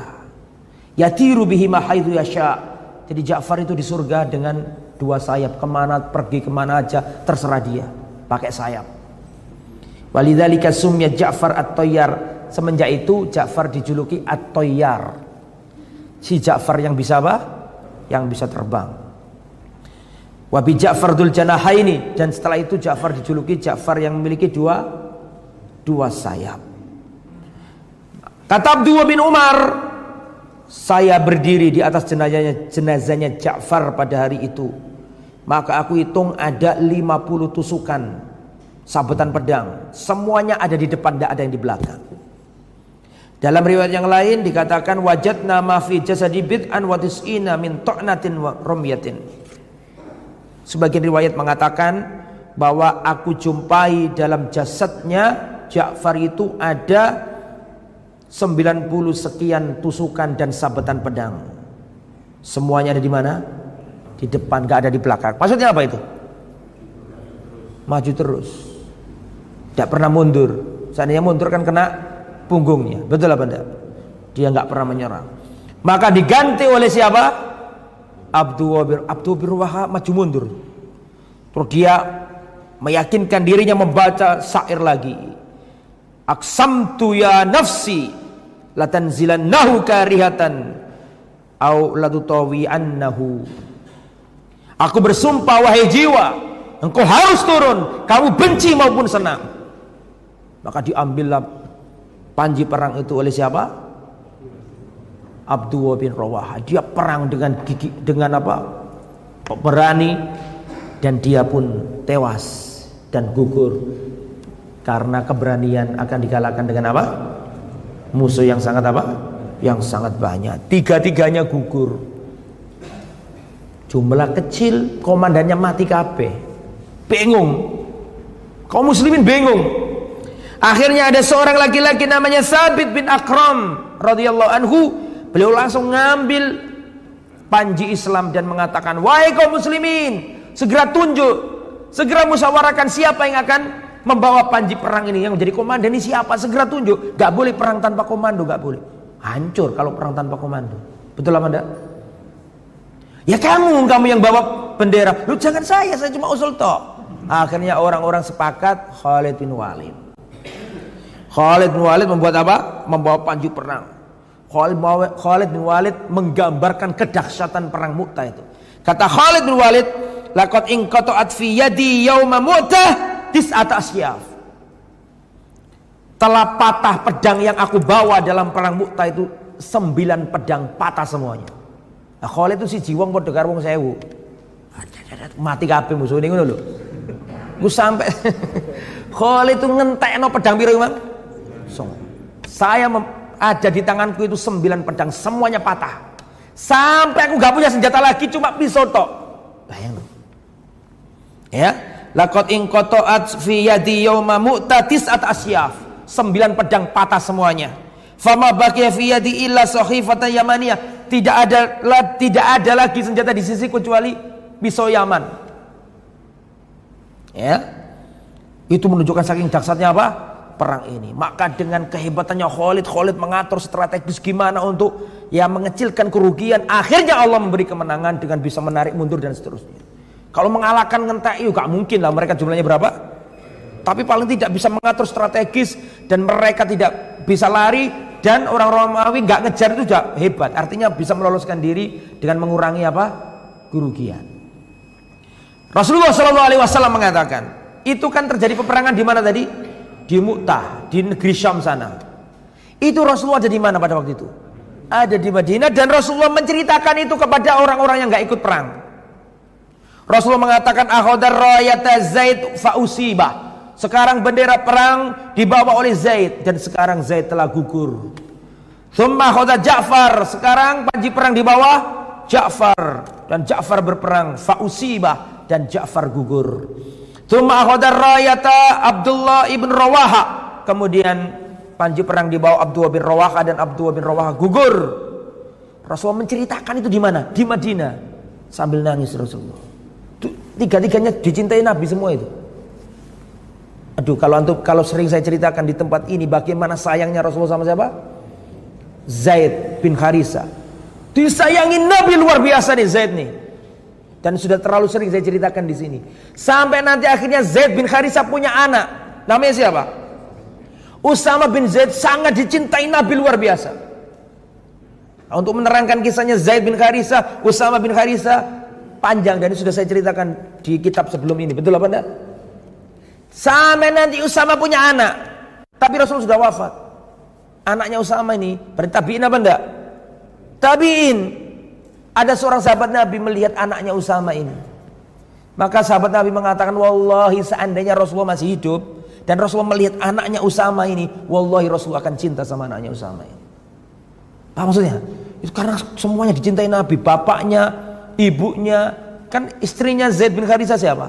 Yatiru bihi haitsu yasha. Jadi Ja'far itu di surga dengan dua sayap ke mana pergi ke mana aja terserah dia pakai sayap. Walidzalika sumya Ja'far at-Tayyar. Semenjak itu Ja'far dijuluki at-Tayyar. Si Ja'far yang bisa apa? Yang bisa terbang. Wabi Ja'far dul janahaini dan setelah itu Ja'far dijuluki Ja'far yang memiliki dua dua sayap. Kata Abdullah bin Umar, saya berdiri di atas jenazahnya jenazahnya Ja'far pada hari itu. Maka aku hitung ada 50 tusukan sabetan pedang. Semuanya ada di depan, tidak ada yang di belakang. Dalam riwayat yang lain dikatakan wajadna ma fi jasadi bid'an wa tis'ina min ta'natin wa rumyatin. Sebagian riwayat mengatakan bahwa aku jumpai dalam jasadnya Ja'far itu ada 90 sekian tusukan dan sabetan pedang. Semuanya ada di mana? Di depan, gak ada di belakang. Maksudnya apa itu? Maju terus. Tidak pernah mundur. Seandainya mundur kan kena punggungnya. Betul apa enggak? Dia nggak pernah menyerang. Maka diganti oleh siapa? Abdul Wabir. Abdul Wabir Wahab maju mundur. Terus dia meyakinkan dirinya membaca syair lagi. Aksamtu ya nafsi latanzilannahu karihatan au latutawi annahu. Aku bersumpah wahai jiwa, engkau harus turun, kamu benci maupun senang. Maka diambillah panji perang itu oleh siapa? Abdullah bin Rawaha. Dia perang dengan gigi, dengan apa? Berani dan dia pun tewas dan gugur karena keberanian akan dikalahkan dengan apa? Musuh yang sangat apa? Yang sangat banyak. Tiga-tiganya gugur. Jumlah kecil, komandannya mati kabeh. Bingung. Kaum muslimin bingung. Akhirnya ada seorang laki-laki namanya Sabit bin Akram radhiyallahu anhu. Beliau langsung ngambil panji Islam dan mengatakan, "Wahai kaum muslimin, segera tunjuk, segera musyawarahkan siapa yang akan membawa panji perang ini yang menjadi komandan ini siapa? Segera tunjuk. Gak boleh perang tanpa komando, gak boleh. Hancur kalau perang tanpa komando. Betul apa enggak? Ya kamu, kamu yang bawa bendera. Lu jangan saya, saya cuma usul toh. Akhirnya orang-orang sepakat Khalid bin Walid. Khalid bin Walid membuat apa? Membawa panji perang. Khalid bin Walid menggambarkan kedahsyatan perang Mu'tah itu. Kata Khalid bin Walid, "Laqad inqata'at fi yadi yauma Mu'tah tis'at asyaf." Telah patah pedang yang aku bawa dalam perang Mu'tah itu sembilan pedang patah semuanya. Nah, Khalid itu si jiwang padha karo wong sewu. Mati kabeh musuh ini ngono lho. Ku sampai Khalid itu ngentekno pedang piro, Mang? Saya ada di tanganku itu sembilan pedang, semuanya patah. Sampai aku gak punya senjata lagi, cuma pisau tok. Bayang Ya, lakot ingkotoat fi yadi yawma mu'tatis at asyaf. Sembilan pedang patah semuanya. Fama baqiya fi yadi illa sahifatan yamaniyah. Tidak ada tidak ada lagi senjata di sisi kecuali pisau Yaman. Ya. Itu menunjukkan saking dahsyatnya apa? Perang ini. Maka dengan kehebatannya Khalid, Khalid mengatur strategis gimana untuk ya mengecilkan kerugian. Akhirnya Allah memberi kemenangan dengan bisa menarik mundur dan seterusnya. Kalau mengalahkan ngentek, yuk gak mungkin lah mereka jumlahnya berapa. Tapi paling tidak bisa mengatur strategis dan mereka tidak bisa lari dan orang Romawi nggak ngejar itu juga hebat. Artinya bisa meloloskan diri dengan mengurangi apa kerugian. Rasulullah Shallallahu Alaihi Wasallam mengatakan itu kan terjadi peperangan di mana tadi di Mu'tah, di negeri Syam sana. Itu Rasulullah ada di mana pada waktu itu? Ada di Madinah dan Rasulullah menceritakan itu kepada orang-orang yang nggak ikut perang. Rasulullah mengatakan akhodar rayata Zaid fausibah. Sekarang bendera perang dibawa oleh Zaid dan sekarang Zaid telah gugur. Thumma khodar Ja'far. Sekarang panji perang di bawah Ja'far dan Ja'far berperang fausibah dan Ja'far gugur. Tsumma akhadar rayata Abdullah ibn Rawaha. Kemudian panji perang di bawah Abdullah bin Rawaha dan Abdullah bin Rawaha gugur. Rasulullah menceritakan itu di mana? Di Madinah. Sambil nangis Rasulullah. Tiga-tiganya dicintai Nabi semua itu. Aduh, kalau antum kalau sering saya ceritakan di tempat ini bagaimana sayangnya Rasulullah sama siapa? Zaid bin Harisa. Disayangi Nabi luar biasa nih Zaid nih. Dan sudah terlalu sering saya ceritakan di sini. Sampai nanti akhirnya Zaid bin Harisa punya anak. Namanya siapa? Usama bin Zaid sangat dicintai Nabi luar biasa. Nah, untuk menerangkan kisahnya Zaid bin Harisa, Usama bin Harisa panjang dan ini sudah saya ceritakan di kitab sebelum ini. Betul apa enggak? Sampai nanti Usama punya anak. Tapi Rasul sudah wafat. Anaknya Usama ini berarti tabiin apa enggak? Tabiin. Ada seorang sahabat Nabi melihat anaknya Usama ini. Maka sahabat Nabi mengatakan, "Wallahi seandainya Rasulullah masih hidup dan Rasulullah melihat anaknya Usama ini, wallahi Rasulullah akan cinta sama anaknya Usama ini." Apa maksudnya? Itu karena semuanya dicintai Nabi, bapaknya, ibunya, kan istrinya Zaid bin Harithah siapa?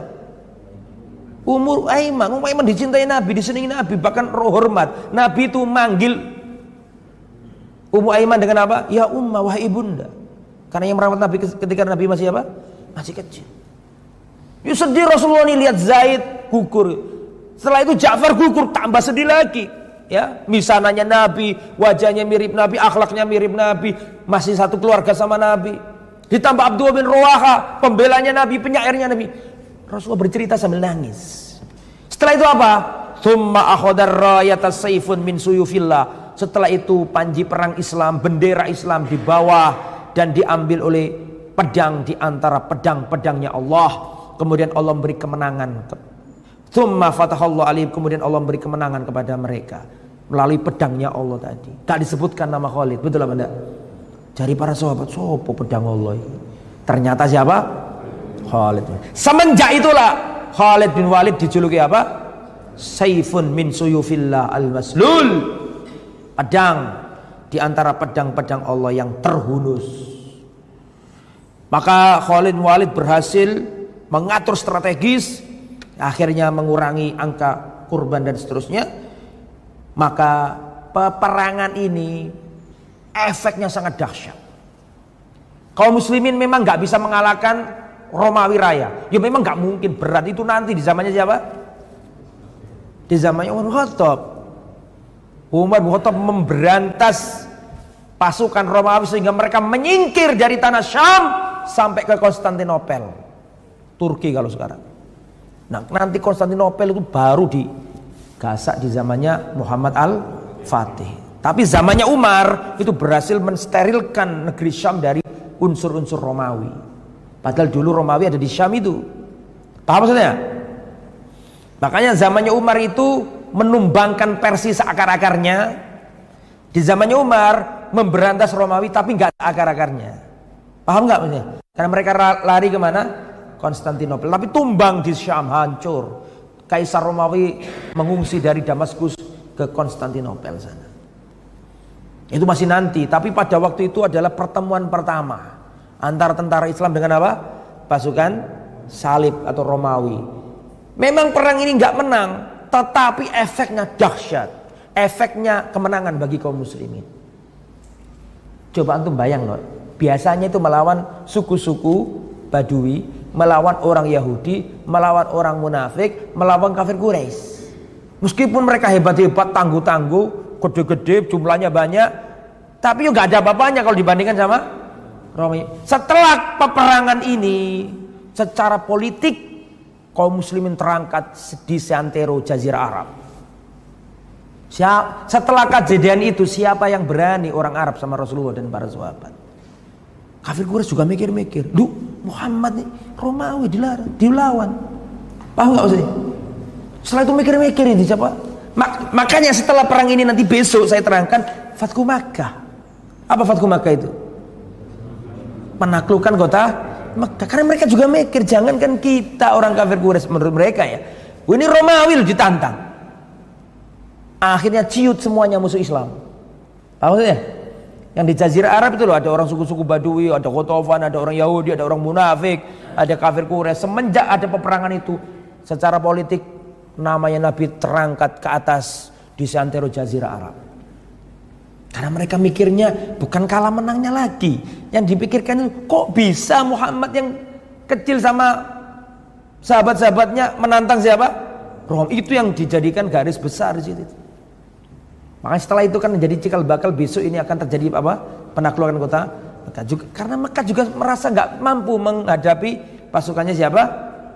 Umur Aiman, Umur Aiman dicintai Nabi, disenangi Nabi, bahkan roh hormat. Nabi itu manggil umur Aiman dengan apa? Ya Umma, wahai ibunda. Karena yang merawat Nabi ketika Nabi masih apa? Masih kecil. Ya sedih Rasulullah ini lihat Zaid gugur. Setelah itu Ja'far gugur tambah sedih lagi. Ya, misananya Nabi, wajahnya mirip Nabi, akhlaknya mirip Nabi, masih satu keluarga sama Nabi. Ditambah Abdul bin Ruwaha, pembelanya Nabi, penyairnya Nabi. Rasulullah bercerita sambil nangis. Setelah itu apa? Thumma akhodar rayata saifun min suyufillah. Setelah itu panji perang Islam, bendera Islam di bawah dan diambil oleh pedang di antara pedang-pedangnya Allah. Kemudian Allah memberi kemenangan. Thumma fatahallahu alim kemudian Allah memberi kemenangan kepada mereka melalui pedangnya Allah tadi. Tak disebutkan nama Khalid, betul apa enggak? cari para sahabat, sopo pedang Allah ini. Ternyata siapa? Khalid. Semenjak itulah Khalid bin Walid dijuluki apa? Saifun min suyufillah al-maslul. Pedang di antara pedang-pedang Allah yang terhunus. Maka Khalid Walid berhasil mengatur strategis, akhirnya mengurangi angka kurban dan seterusnya. Maka peperangan ini efeknya sangat dahsyat. Kalau muslimin memang nggak bisa mengalahkan Romawi Raya. Ya memang nggak mungkin berat itu nanti di zamannya siapa? Di zamannya Umar Khattab. Umar Khattab memberantas pasukan Romawi sehingga mereka menyingkir dari tanah Syam sampai ke Konstantinopel. Turki kalau sekarang. Nah, nanti Konstantinopel itu baru di gasak di zamannya Muhammad Al-Fatih. Tapi zamannya Umar itu berhasil mensterilkan negeri Syam dari unsur-unsur Romawi. Padahal dulu Romawi ada di Syam itu. Paham maksudnya? Makanya zamannya Umar itu menumbangkan persis seakar-akarnya. Di zamannya Umar, memberantas Romawi tapi nggak akar-akarnya. Paham nggak maksudnya? Karena mereka lari ke mana? Konstantinopel. Tapi tumbang di Syam hancur. Kaisar Romawi mengungsi dari Damaskus ke Konstantinopel sana. Itu masih nanti, tapi pada waktu itu adalah pertemuan pertama antara tentara Islam dengan apa? Pasukan salib atau Romawi. Memang perang ini nggak menang, tetapi efeknya dahsyat. Efeknya kemenangan bagi kaum muslimin. Coba antum bayang loh. Biasanya itu melawan suku-suku Badui, melawan orang Yahudi, melawan orang munafik, melawan kafir Quraisy. Meskipun mereka hebat-hebat, tangguh-tangguh, gede-gede, jumlahnya banyak, tapi juga ada bapaknya kalau dibandingkan sama Romi. Setelah peperangan ini, secara politik kaum muslimin terangkat di seantero Jazirah Arab. Siap, setelah kejadian itu siapa yang berani orang Arab sama Rasulullah dan para sahabat? Kafir Quraisy juga mikir-mikir. Duh, Muhammad nih Romawi dilarang, dilawan. Paham nggak maksudnya? Setelah itu mikir-mikir ini siapa? Mak makanya setelah perang ini nanti besok saya terangkan Fatku Makkah. Apa Fatku Makkah itu? Menaklukkan kota Makkah. Karena mereka juga mikir, jangan kan kita orang kafir Quraisy menurut mereka ya. Ini Romawi loh ditantang. Akhirnya ciut semuanya musuh Islam. Apa maksudnya? Yang di Jazirah Arab itu loh ada orang suku-suku Badui, ada Kotovan, ada orang Yahudi, ada orang munafik, ada kafir Quraisy. Semenjak ada peperangan itu, secara politik namanya Nabi terangkat ke atas di seantero Jazirah Arab. Karena mereka mikirnya bukan kalah menangnya lagi. Yang dipikirkan itu kok bisa Muhammad yang kecil sama sahabat-sahabatnya menantang siapa? Rom itu yang dijadikan garis besar di situ. Maka setelah itu kan menjadi cikal bakal besok ini akan terjadi apa? Penaklukan kota Mekah juga. Karena Mekah juga merasa nggak mampu menghadapi pasukannya siapa?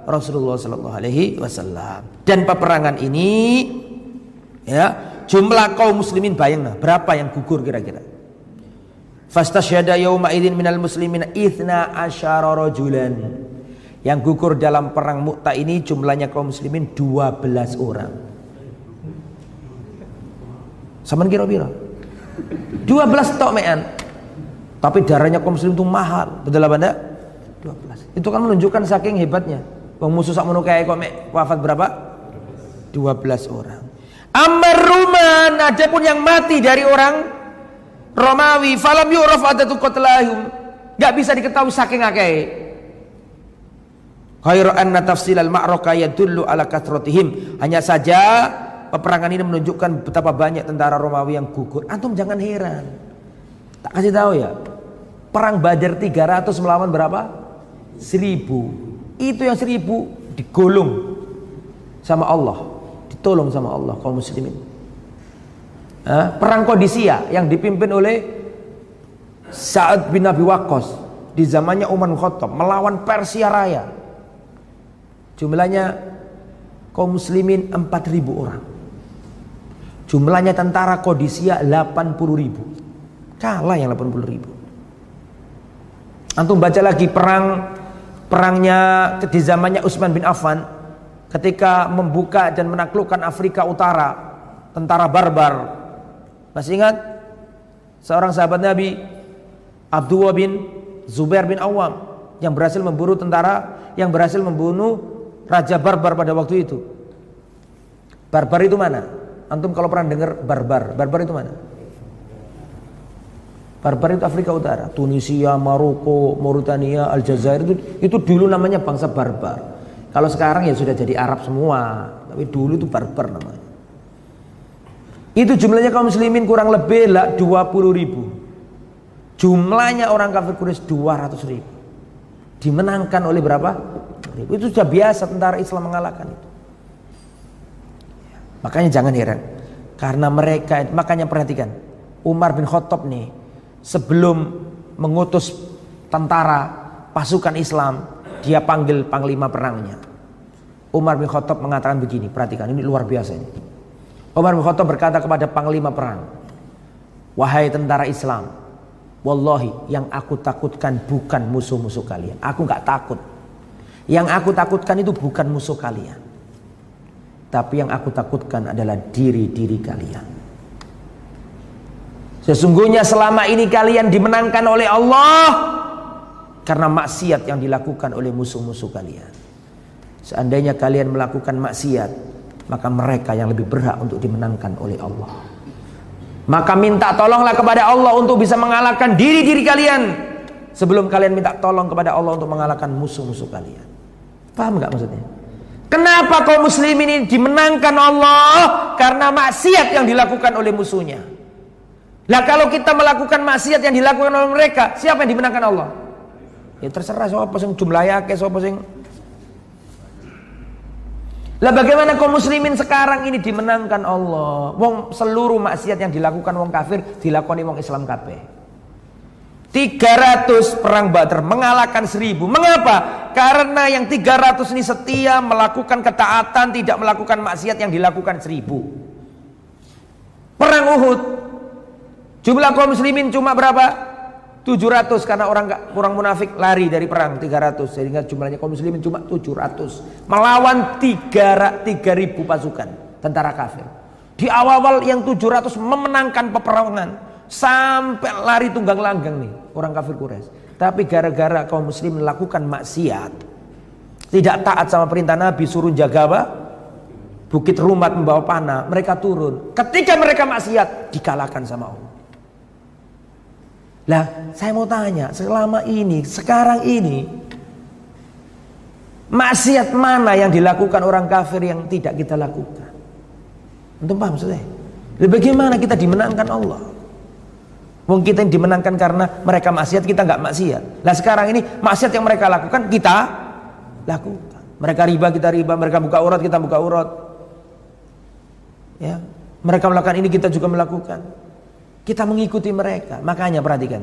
Rasulullah Shallallahu Alaihi Wasallam. Dan peperangan ini, ya jumlah kaum muslimin bayang nah, berapa yang gugur kira-kira? Fastasyhada yauma idzin minal muslimin itsna asyara rajulan. Yang gugur dalam perang Mu'tah ini jumlahnya kaum muslimin 12 orang. Saman kira-kira. 12 tok mean. Tapi darahnya kaum muslim itu mahal. Betul apa enggak? 12. Itu kan menunjukkan saking hebatnya. Wong musuh sak menuh kayak kok wafat berapa? 12 orang. Ameruman ada pun yang mati dari orang Romawi falam yuraf adatu qatlahum. Enggak bisa diketahui saking akeh. Khairu anna tafsilal ma'raka yadullu ala kathratihim. Hanya saja peperangan ini menunjukkan betapa banyak tentara Romawi yang gugur. Antum jangan heran. Tak kasih tahu ya. Perang Badar 300 melawan berapa? 1000. Itu yang 1000 digolong sama Allah, ditolong sama Allah kaum muslimin. Perang Kodisia yang dipimpin oleh Sa'ad bin Abi Waqqas di zamannya Umar Khattab melawan Persia Raya. Jumlahnya kaum muslimin 4000 orang. Jumlahnya tentara Kodisia 80 ribu. Kalah yang 80 ribu. Antum baca lagi perang perangnya di zamannya Utsman bin Affan ketika membuka dan menaklukkan Afrika Utara, tentara barbar. Masih ingat? Seorang sahabat Nabi Abdullah bin Zubair bin Awam yang berhasil memburu tentara yang berhasil membunuh raja barbar pada waktu itu. Barbar itu mana? Antum kalau pernah dengar barbar, barbar itu mana? Barbar itu Afrika Utara, Tunisia, Maroko, Mauritania, Aljazair itu itu dulu namanya bangsa barbar. Kalau sekarang ya sudah jadi Arab semua, tapi dulu itu barbar namanya. Itu jumlahnya kaum muslimin kurang lebih lah 20 ribu. Jumlahnya orang kafir Quraisy 200 ribu. Dimenangkan oleh berapa? Itu sudah biasa tentara Islam mengalahkan itu. Makanya jangan heran. Karena mereka, makanya perhatikan. Umar bin Khattab nih, sebelum mengutus tentara pasukan Islam, dia panggil panglima perangnya. Umar bin Khattab mengatakan begini, perhatikan ini luar biasa ini. Umar bin Khattab berkata kepada panglima perang, "Wahai tentara Islam, wallahi yang aku takutkan bukan musuh-musuh kalian. Aku nggak takut. Yang aku takutkan itu bukan musuh kalian. Tapi yang aku takutkan adalah diri-diri kalian. Sesungguhnya selama ini kalian dimenangkan oleh Allah karena maksiat yang dilakukan oleh musuh-musuh kalian. Seandainya kalian melakukan maksiat, maka mereka yang lebih berhak untuk dimenangkan oleh Allah. Maka minta tolonglah kepada Allah untuk bisa mengalahkan diri-diri kalian sebelum kalian minta tolong kepada Allah untuk mengalahkan musuh-musuh kalian. Paham nggak maksudnya? Kenapa kaum muslimin ini dimenangkan Allah? Karena maksiat yang dilakukan oleh musuhnya. Lah kalau kita melakukan maksiat yang dilakukan oleh mereka, siapa yang dimenangkan Allah? Ya terserah siapa sing jumlahnya ke siapa sing Lah bagaimana kaum muslimin sekarang ini dimenangkan Allah? Wong seluruh maksiat yang dilakukan wong kafir dilakoni wong Islam kabeh. 300 perang Badar mengalahkan 1000. Mengapa? Karena yang 300 ini setia melakukan ketaatan, tidak melakukan maksiat yang dilakukan 1000. Perang Uhud jumlah kaum muslimin cuma berapa? 700 karena orang gak, kurang munafik lari dari perang 300 sehingga jumlahnya kaum muslimin cuma 700 melawan 3 3000 pasukan tentara kafir. Di awal-awal yang 700 memenangkan peperangan Sampai lari tunggang langgang nih orang kafir Quraisy. Tapi gara-gara kaum muslim melakukan maksiat, tidak taat sama perintah Nabi suruh jaga apa? Bukit Rumat membawa panah, mereka turun. Ketika mereka maksiat, dikalahkan sama Allah. Lah, saya mau tanya, selama ini, sekarang ini, maksiat mana yang dilakukan orang kafir yang tidak kita lakukan? Untuk paham maksudnya? Bagaimana kita dimenangkan Allah? Wong kita yang dimenangkan karena mereka maksiat, kita nggak maksiat. Nah sekarang ini maksiat yang mereka lakukan kita lakukan. Mereka riba, kita riba. Mereka buka urat, kita buka urat. Ya, mereka melakukan ini, kita juga melakukan. Kita mengikuti mereka. Makanya perhatikan.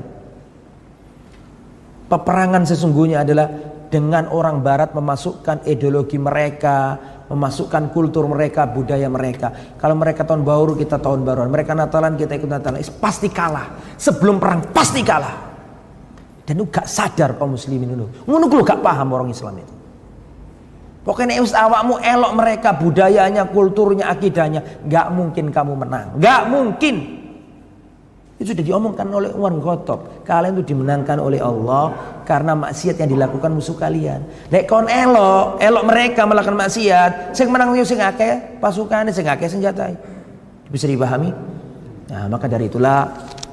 Peperangan sesungguhnya adalah dengan orang Barat memasukkan ideologi mereka, memasukkan kultur mereka, budaya mereka. Kalau mereka tahun baru, kita tahun baruan. Mereka Natalan, kita ikut Natalan. Pasti kalah. Sebelum perang pasti kalah. Dan lu gak sadar kaum muslimin itu. Ngono lu gak paham orang Islam itu. Pokoknya us awakmu elok mereka budayanya, kulturnya, akidahnya, gak mungkin kamu menang. Gak mungkin. Itu sudah diomongkan oleh Umar Khattab. Kalian itu dimenangkan oleh Allah karena maksiat yang dilakukan musuh kalian. Nek kon elok, elok mereka melakukan maksiat, sing menang yo sing akeh pasukane sing akeh senjata. Bisa dipahami? Nah, maka dari itulah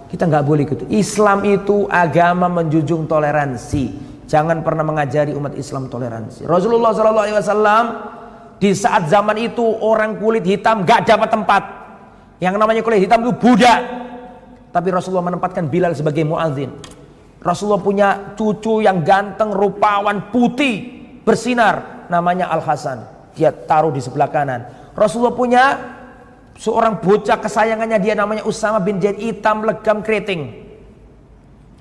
kita nggak boleh gitu. Islam itu agama menjunjung toleransi. Jangan pernah mengajari umat Islam toleransi. Rasulullah Shallallahu Alaihi Wasallam di saat zaman itu orang kulit hitam gak dapat tempat. Yang namanya kulit hitam itu budak. Tapi Rasulullah menempatkan Bilal sebagai muadzin. Rasulullah punya cucu yang ganteng, rupawan, putih, bersinar. Namanya Al-Hasan. Dia taruh di sebelah kanan. Rasulullah punya seorang bocah kesayangannya dia namanya Usama bin Zaid hitam legam keriting.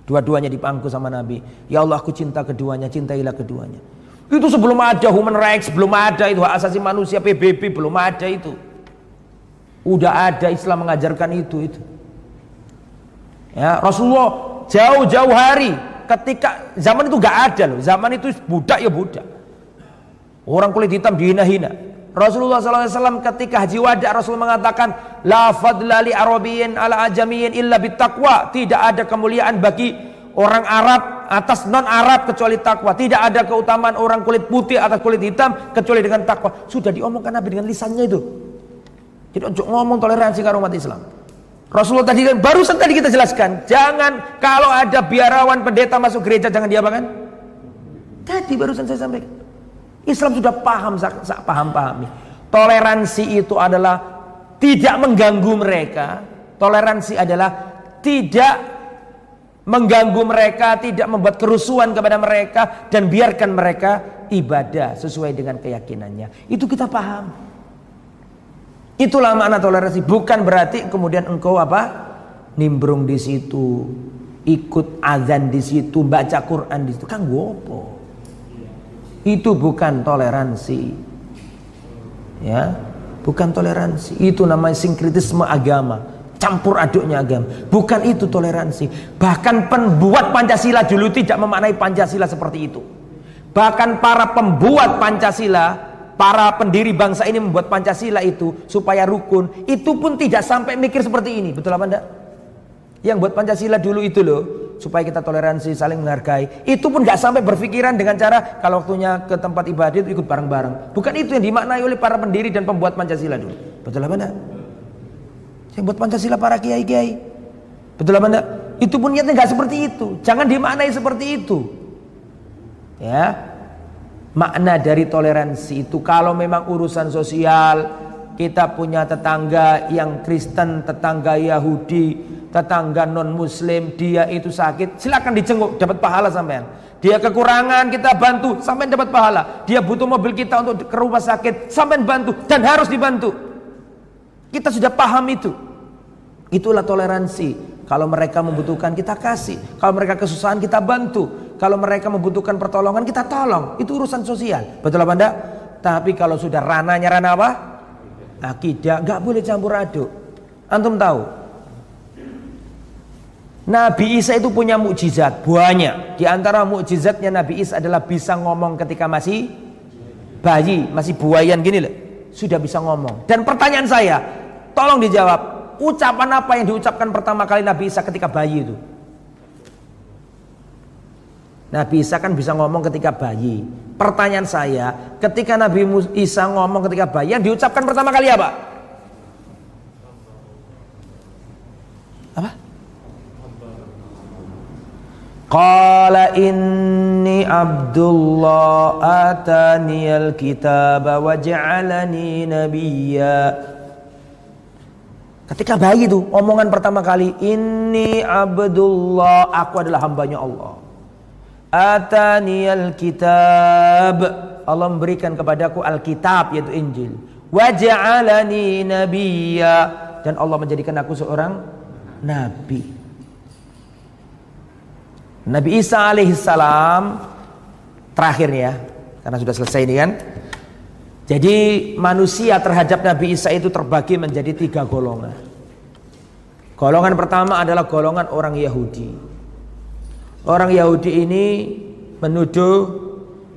Dua-duanya dipangku sama Nabi. Ya Allah aku cinta keduanya, cintailah keduanya. Itu sebelum ada human rights, belum ada itu hak asasi manusia PBB, belum ada itu. Udah ada Islam mengajarkan itu itu. Ya, Rasulullah jauh-jauh hari ketika zaman itu gak ada loh. Zaman itu budak ya budak. Orang kulit hitam dihina-hina. Rasulullah SAW ketika haji wada Rasulullah mengatakan la fadla li ala ajamiyin illa bittaqwa tidak ada kemuliaan bagi orang Arab atas non Arab kecuali takwa tidak ada keutamaan orang kulit putih atas kulit hitam kecuali dengan takwa sudah diomongkan Nabi dengan lisannya itu jadi untuk ngomong toleransi ke umat Islam Rasulullah tadi kan barusan tadi kita jelaskan, jangan kalau ada biarawan pendeta masuk gereja jangan diapakan? Tadi barusan saya sampaikan. Islam sudah paham, paham pahami. Toleransi itu adalah tidak mengganggu mereka. Toleransi adalah tidak mengganggu mereka, tidak membuat kerusuhan kepada mereka dan biarkan mereka ibadah sesuai dengan keyakinannya. Itu kita paham. Itulah makna toleransi. Bukan berarti kemudian engkau apa? Nimbrung di situ, ikut azan di situ, baca Quran di situ. Kan gopo. Itu bukan toleransi. Ya, bukan toleransi. Itu namanya sinkritisme agama. Campur aduknya agama. Bukan itu toleransi. Bahkan pembuat Pancasila dulu tidak memaknai Pancasila seperti itu. Bahkan para pembuat Pancasila para pendiri bangsa ini membuat Pancasila itu supaya rukun, itu pun tidak sampai mikir seperti ini. Betul apa enggak? Yang buat Pancasila dulu itu loh, supaya kita toleransi, saling menghargai. Itu pun nggak sampai berpikiran dengan cara kalau waktunya ke tempat ibadah itu ikut bareng-bareng. Bukan itu yang dimaknai oleh para pendiri dan pembuat Pancasila dulu. Betul apa enggak? Yang buat Pancasila para kiai-kiai. Betul apa enggak? Itu pun niatnya nggak seperti itu. Jangan dimaknai seperti itu. Ya, makna dari toleransi itu kalau memang urusan sosial kita punya tetangga yang Kristen, tetangga Yahudi, tetangga non Muslim, dia itu sakit, silakan dijenguk, dapat pahala sampean. Dia kekurangan, kita bantu, sampean dapat pahala. Dia butuh mobil kita untuk ke rumah sakit, sampean bantu dan harus dibantu. Kita sudah paham itu. Itulah toleransi. Kalau mereka membutuhkan kita kasih, kalau mereka kesusahan kita bantu. Kalau mereka membutuhkan pertolongan kita tolong. Itu urusan sosial. Betul apa enggak? Tapi kalau sudah rananya ranah apa? Akidah. Gak boleh campur aduk. Antum tahu? Nabi Isa itu punya mukjizat banyak. Di antara mukjizatnya Nabi Isa adalah bisa ngomong ketika masih bayi, masih buayan gini loh. Sudah bisa ngomong. Dan pertanyaan saya, tolong dijawab. Ucapan apa yang diucapkan pertama kali Nabi Isa ketika bayi itu? Nabi Isa kan bisa ngomong ketika bayi. Pertanyaan saya, ketika Nabi Isa ngomong ketika bayi, yang diucapkan pertama kali apa? Apa? Qala inni Abdullah atani al-kitab wa ja'alani nabiyya. Ketika bayi itu omongan pertama kali, ini Abdullah, aku adalah hambanya Allah. Ataniyal kitab. Allah memberikan kepadaku Alkitab yaitu Injil. Waja'alani nabiyya. Dan Allah menjadikan aku seorang Nabi. Nabi Isa alaihissalam Terakhir ya Karena sudah selesai ini kan. Jadi manusia terhadap Nabi Isa itu terbagi menjadi tiga golongan. Golongan pertama adalah golongan orang Yahudi Orang Yahudi ini menuduh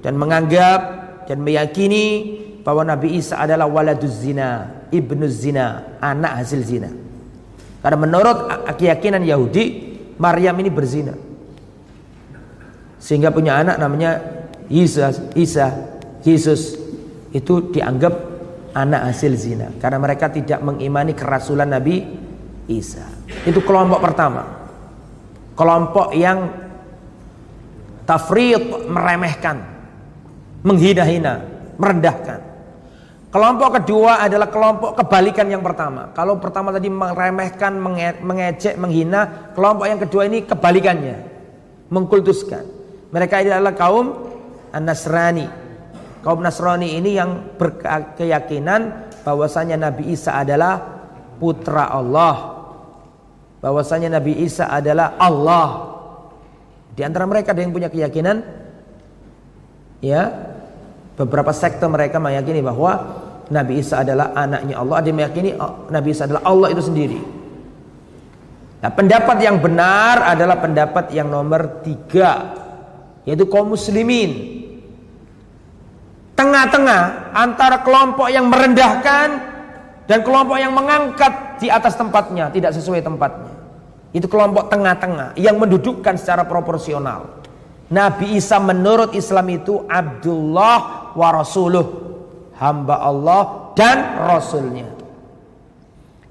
dan menganggap dan meyakini bahwa Nabi Isa adalah waladuz zina, ibnu zina, anak hasil zina. Karena menurut keyakinan Yahudi, Maryam ini berzina. Sehingga punya anak namanya Isa, Isa, Yesus itu dianggap anak hasil zina karena mereka tidak mengimani kerasulan Nabi Isa. Itu kelompok pertama. Kelompok yang tafrid meremehkan, menghina-hina, merendahkan. Kelompok kedua adalah kelompok kebalikan yang pertama. Kalau pertama tadi meremehkan, mengejek, menghina, kelompok yang kedua ini kebalikannya, mengkultuskan. Mereka adalah kaum An-Nasrani. Kaum Nasrani ini yang berkeyakinan bahwasanya Nabi Isa adalah putra Allah. Bahwasanya Nabi Isa adalah Allah. Di antara mereka ada yang punya keyakinan ya Beberapa sekte mereka meyakini bahwa Nabi Isa adalah anaknya Allah. Ada yang meyakini oh, Nabi Isa adalah Allah itu sendiri. Nah, pendapat yang benar adalah pendapat yang nomor tiga, yaitu kaum muslimin. Tengah-tengah antara kelompok yang merendahkan dan kelompok yang mengangkat di atas tempatnya, tidak sesuai tempatnya. Itu kelompok tengah-tengah yang mendudukkan secara proporsional. Nabi Isa menurut Islam itu Abdullah wa Rasuluh. Hamba Allah dan Rasulnya.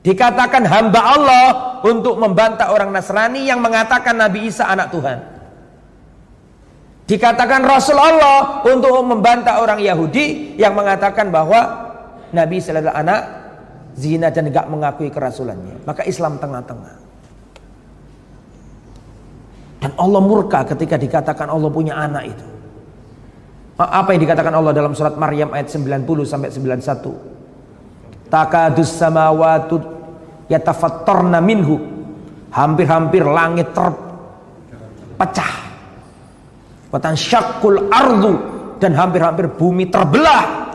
Dikatakan hamba Allah untuk membantah orang Nasrani yang mengatakan Nabi Isa anak Tuhan. Dikatakan Rasul Allah untuk membantah orang Yahudi yang mengatakan bahwa Nabi Isa adalah anak zina dan tidak mengakui kerasulannya. Maka Islam tengah-tengah dan Allah murka ketika dikatakan Allah punya anak itu. Apa yang dikatakan Allah dalam surat Maryam ayat 90 sampai 91? Takadus samawatu yatafattarna minhu. Hampir-hampir langit terpecah. Watan syakul ardu dan hampir-hampir bumi terbelah.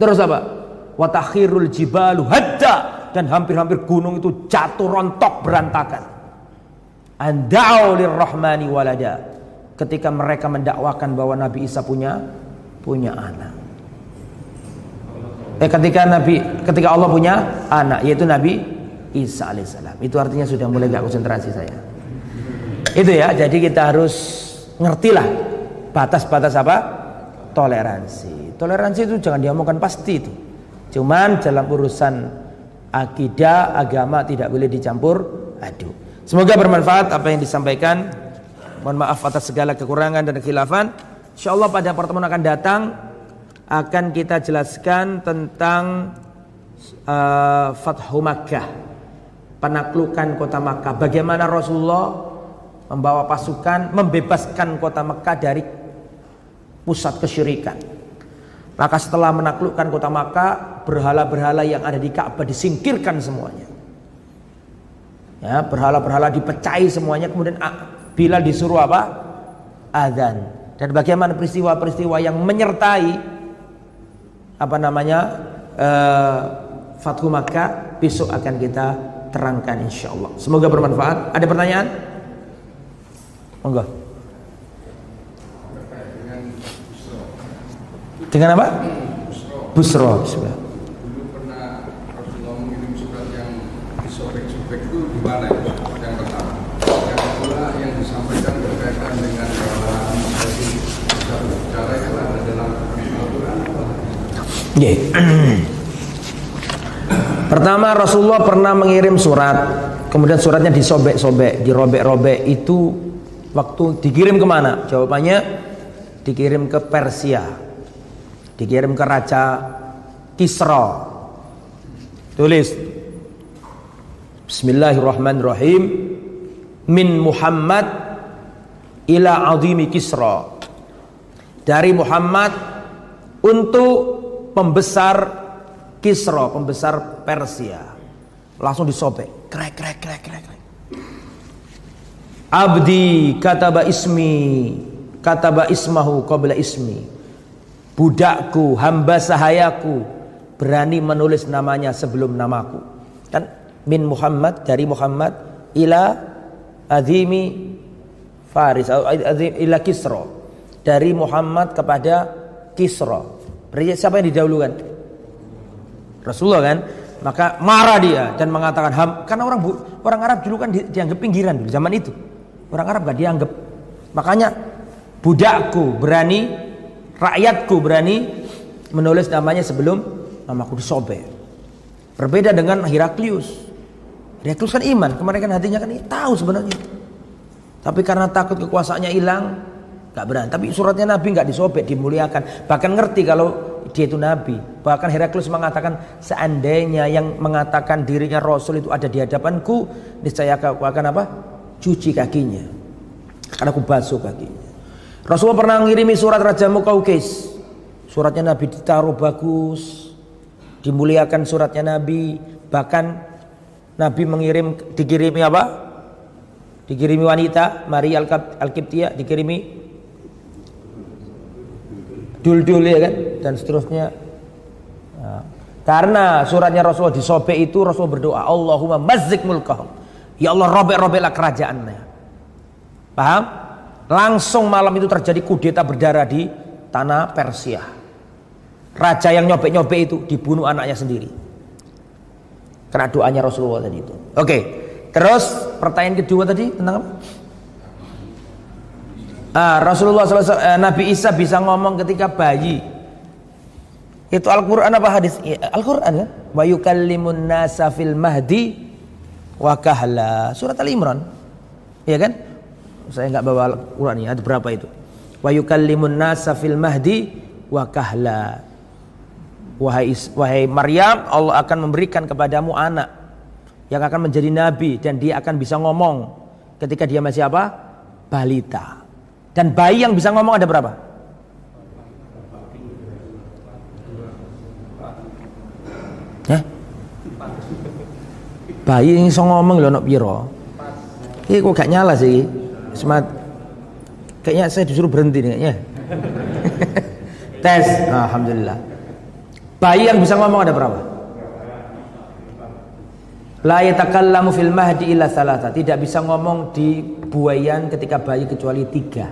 Terus apa? Watakhirul jibalu hadda dan hampir-hampir gunung itu jatuh rontok berantakan andau lirrahmani walada. Ketika mereka mendakwakan bahwa Nabi Isa punya punya anak. Eh ketika Nabi ketika Allah punya anak yaitu Nabi Isa alaihissalam itu artinya sudah mulai gak konsentrasi saya. Itu ya jadi kita harus ngertilah batas-batas apa? Toleransi. Toleransi itu jangan diomongkan pasti itu. Cuman dalam urusan akidah agama tidak boleh dicampur aduk Semoga bermanfaat apa yang disampaikan. Mohon maaf atas segala kekurangan dan khilafan. Insyaallah pada pertemuan akan datang akan kita jelaskan tentang uh, Fathu Makkah. Penaklukan kota Makkah. Bagaimana Rasulullah membawa pasukan membebaskan kota Makkah dari pusat kesyirikan. Maka setelah menaklukkan kota Makkah, berhala-berhala yang ada di Ka'bah disingkirkan semuanya. Ya, berhala-berhala dipecahi semuanya kemudian bila disuruh apa? Adzan. Dan bagaimana peristiwa-peristiwa yang menyertai apa namanya? Uh, Fathu Makkah besok akan kita terangkan insya Allah. Semoga bermanfaat. Ada pertanyaan? Monggo. Dengan apa? Busro. Bismillah. mana itu yang pertama yang kedua yang disampaikan berkaitan dengan menjadi satu cara yang ada dalam Al-Quran yeah. Pertama Rasulullah pernah mengirim surat. Kemudian suratnya disobek-sobek Dirobek-robek. Itu waktu dikirim ke mana? Jawabannya Dikirim ke Persia. Dikirim ke Raja Kisra. Tulis. Bismillahirrahmanirrahim. Min Muhammad ila azimi Kisra. Dari Muhammad untuk pembesar Kisra pembesar Persia. Langsung disobek krek krek krek krek, krek. Abdi kataba ismi kataba ismahu qabla ismi. Budakku hamba sahayaku berani menulis namanya sebelum namaku. Kan min Muhammad dari Muhammad ila azimi Faris ila Kisra dari Muhammad kepada Kisra. Berarti siapa yang didahulukan? Rasulullah kan? Maka marah dia dan mengatakan ham karena orang orang Arab dulu kan di, dianggap pinggiran dulu zaman itu. Orang Arab gak dianggap. Makanya budakku berani, rakyatku berani menulis namanya sebelum namaku disobek. Berbeda dengan Heraklius. Heraklius kan iman, kemarin kan hatinya kan tahu sebenarnya. Tapi karena takut kekuasaannya hilang, gak berani. Tapi suratnya Nabi gak disobek, dimuliakan. Bahkan ngerti kalau dia itu nabi. Bahkan Heraklius mengatakan seandainya yang mengatakan dirinya rasul itu ada di hadapanku, niscaya aku akan apa? Cuci kakinya. Karena aku basuh kakinya. Rasulullah pernah ngirimi surat Raja Mukaukis. Suratnya Nabi ditaruh bagus. Dimuliakan suratnya Nabi. Bahkan Nabi mengirim dikirimi apa? Dikirimi wanita Maria Al-Kiptia, dikirimi dul-dul ya kan? Dan seterusnya. Nah, karena suratnya Rasulullah disobek itu Rasul berdoa Allahumma mazzik mulkahum. Ya Allah robek-robeklah kerajaannya. Paham? Langsung malam itu terjadi kudeta berdarah di tanah Persia. Raja yang nyobek-nyobek itu dibunuh anaknya sendiri. Karena doanya Rasulullah tadi itu. Oke terus pertanyaan kedua tadi tentang apa Ah, Rasulullah SAW, eh, Nabi Isa bisa ngomong ketika bayi. Itu Al-Quran apa hadis? Ya, Al-Quran kan? Wa yukallimun nasa fil mahdi wa kahla. Surat Al-Imran. Iya kan? Saya nggak bawa Al-Quran ini. Ada berapa itu? Wa yukallimun nasa fil mahdi wa kahla. Wahai, wahai Maryam, Allah akan memberikan kepadamu anak yang akan menjadi nabi dan dia akan bisa ngomong ketika dia masih apa? Balita. Dan bayi yang bisa ngomong ada berapa? Bayi yang bisa ngomong loh nak piro? Ini kok gak nyala sih? Semat. Kayaknya saya disuruh berhenti nih kayaknya. Tes. Alhamdulillah. Bayi yang bisa ngomong ada berapa? La yatakallamu fil mahdi illa salata. Tidak bisa ngomong di buayan ketika bayi kecuali tiga.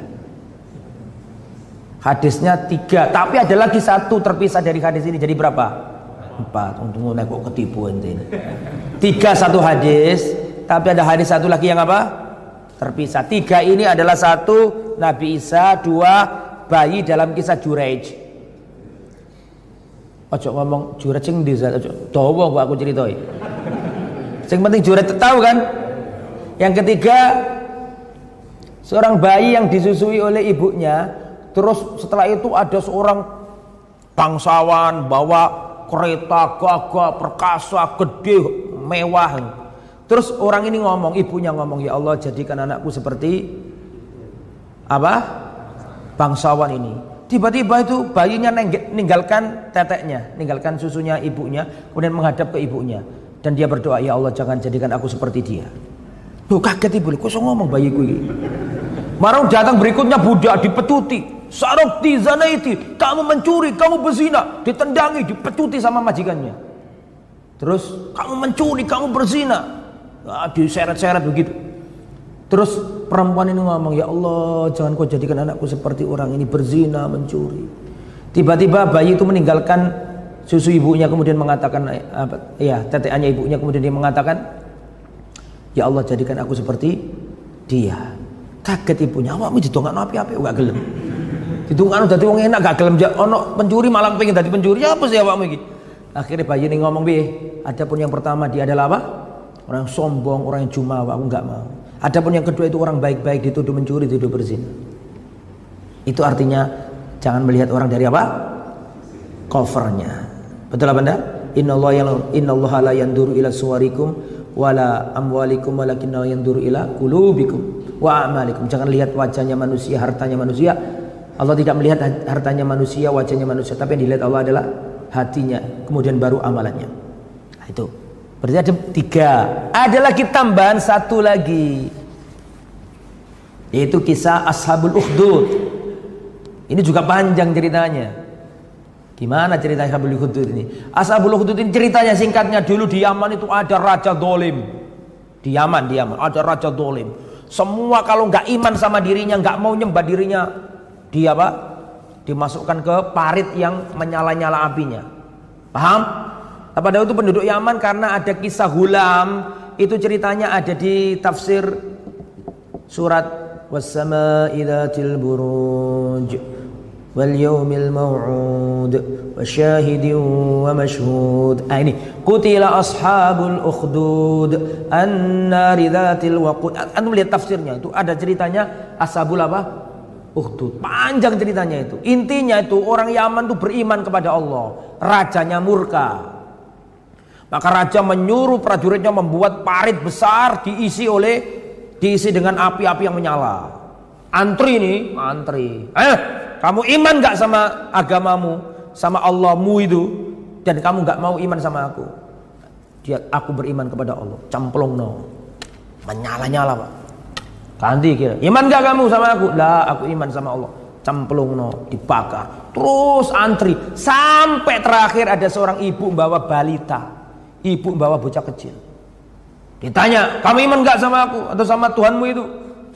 Hadisnya tiga, tapi ada lagi satu terpisah dari hadis ini. Jadi berapa? Empat. Untung naik kok ketipu ini. Tiga satu hadis, tapi ada hadis satu lagi yang apa? Terpisah. Tiga ini adalah satu Nabi Isa, dua bayi dalam kisah Jurej. Ojo ngomong Jurej sing di ojo kok aku ceritain. Sing penting Jurej tahu kan? Yang ketiga seorang bayi yang disusui oleh ibunya Terus setelah itu ada seorang bangsawan bawa kereta gagah perkasa gede mewah. Terus orang ini ngomong, ibunya ngomong, "Ya Allah, jadikan anakku seperti apa? Bangsawan ini." Tiba-tiba itu bayinya ninggalkan teteknya, ninggalkan susunya ibunya, kemudian menghadap ke ibunya dan dia berdoa, "Ya Allah, jangan jadikan aku seperti dia." Loh kaget ibu, kok ngomong bayiku ini? Marah datang berikutnya budak dipetuti, Sarokti zanaiti, kamu mencuri, kamu berzina, ditendangi, dipecuti sama majikannya. Terus kamu mencuri, kamu berzina, nah, diseret-seret begitu. Terus perempuan ini ngomong, ya Allah, jangan kau jadikan anakku seperti orang ini berzina, mencuri. Tiba-tiba bayi itu meninggalkan susu ibunya kemudian mengatakan, apa, ya teteannya ibunya kemudian dia mengatakan, ya Allah jadikan aku seperti dia. Kaget ibunya, awakmu didongak api-api, enggak gelem. Hitungan dadi wong enak gak gelem ono pencuri malah pengen dadi pencuri apa sih awakmu iki? Akhirnya bayi ini ngomong bi, adapun yang pertama dia adalah apa? Orang sombong, orang yang jumawa, aku nggak mau. Adapun yang kedua itu orang baik-baik dituduh mencuri, dituduh berzina. Itu artinya jangan melihat orang dari apa? Covernya. Betul apa? Inna Allah yang Allah la yanduru ila suwarikum wala amwalikum walakin yanduru ila kulubikum wa amalikum. Jangan lihat wajahnya manusia, hartanya manusia, Allah tidak melihat hartanya manusia, wajahnya manusia, tapi yang dilihat Allah adalah hatinya, kemudian baru amalannya. Nah, itu. Berarti ada tiga. Ada lagi tambahan satu lagi. Yaitu kisah Ashabul Ukhdud. Ini juga panjang ceritanya. Gimana cerita Ashabul Ukhdud ini? Ashabul Ukhdud ini ceritanya singkatnya dulu di Yaman itu ada raja dolim. Di Yaman, di Yaman ada raja dolim. Semua kalau nggak iman sama dirinya, nggak mau nyembah dirinya, di apa? Dimasukkan ke parit yang menyala-nyala apinya. Paham? Pada waktu penduduk Yaman karena ada kisah Hulam itu ceritanya ada di tafsir surat wassama idzatil buruj maw'ud wasyahidin wa mashhud. Ah ini kutila ashabul ukhdud annari dzatil waqud. Antum lihat tafsirnya itu ada ceritanya ashabul apa? Ukhdud. Panjang ceritanya itu. Intinya itu orang Yaman itu beriman kepada Allah. Rajanya murka. Maka raja menyuruh prajuritnya membuat parit besar diisi oleh diisi dengan api-api yang menyala. Antri nih, antri. Eh, kamu iman gak sama agamamu, sama Allahmu itu, dan kamu gak mau iman sama aku? Dia, aku beriman kepada Allah. Camplong no, menyala-nyala pak. Ganti kira, iman gak kamu sama aku? Lah, aku iman sama Allah. Camplong no, dibakar. Terus antri sampai terakhir ada seorang ibu membawa balita Ibu bawa bocah kecil. Ditanya, kamu iman gak sama aku atau sama Tuhanmu itu?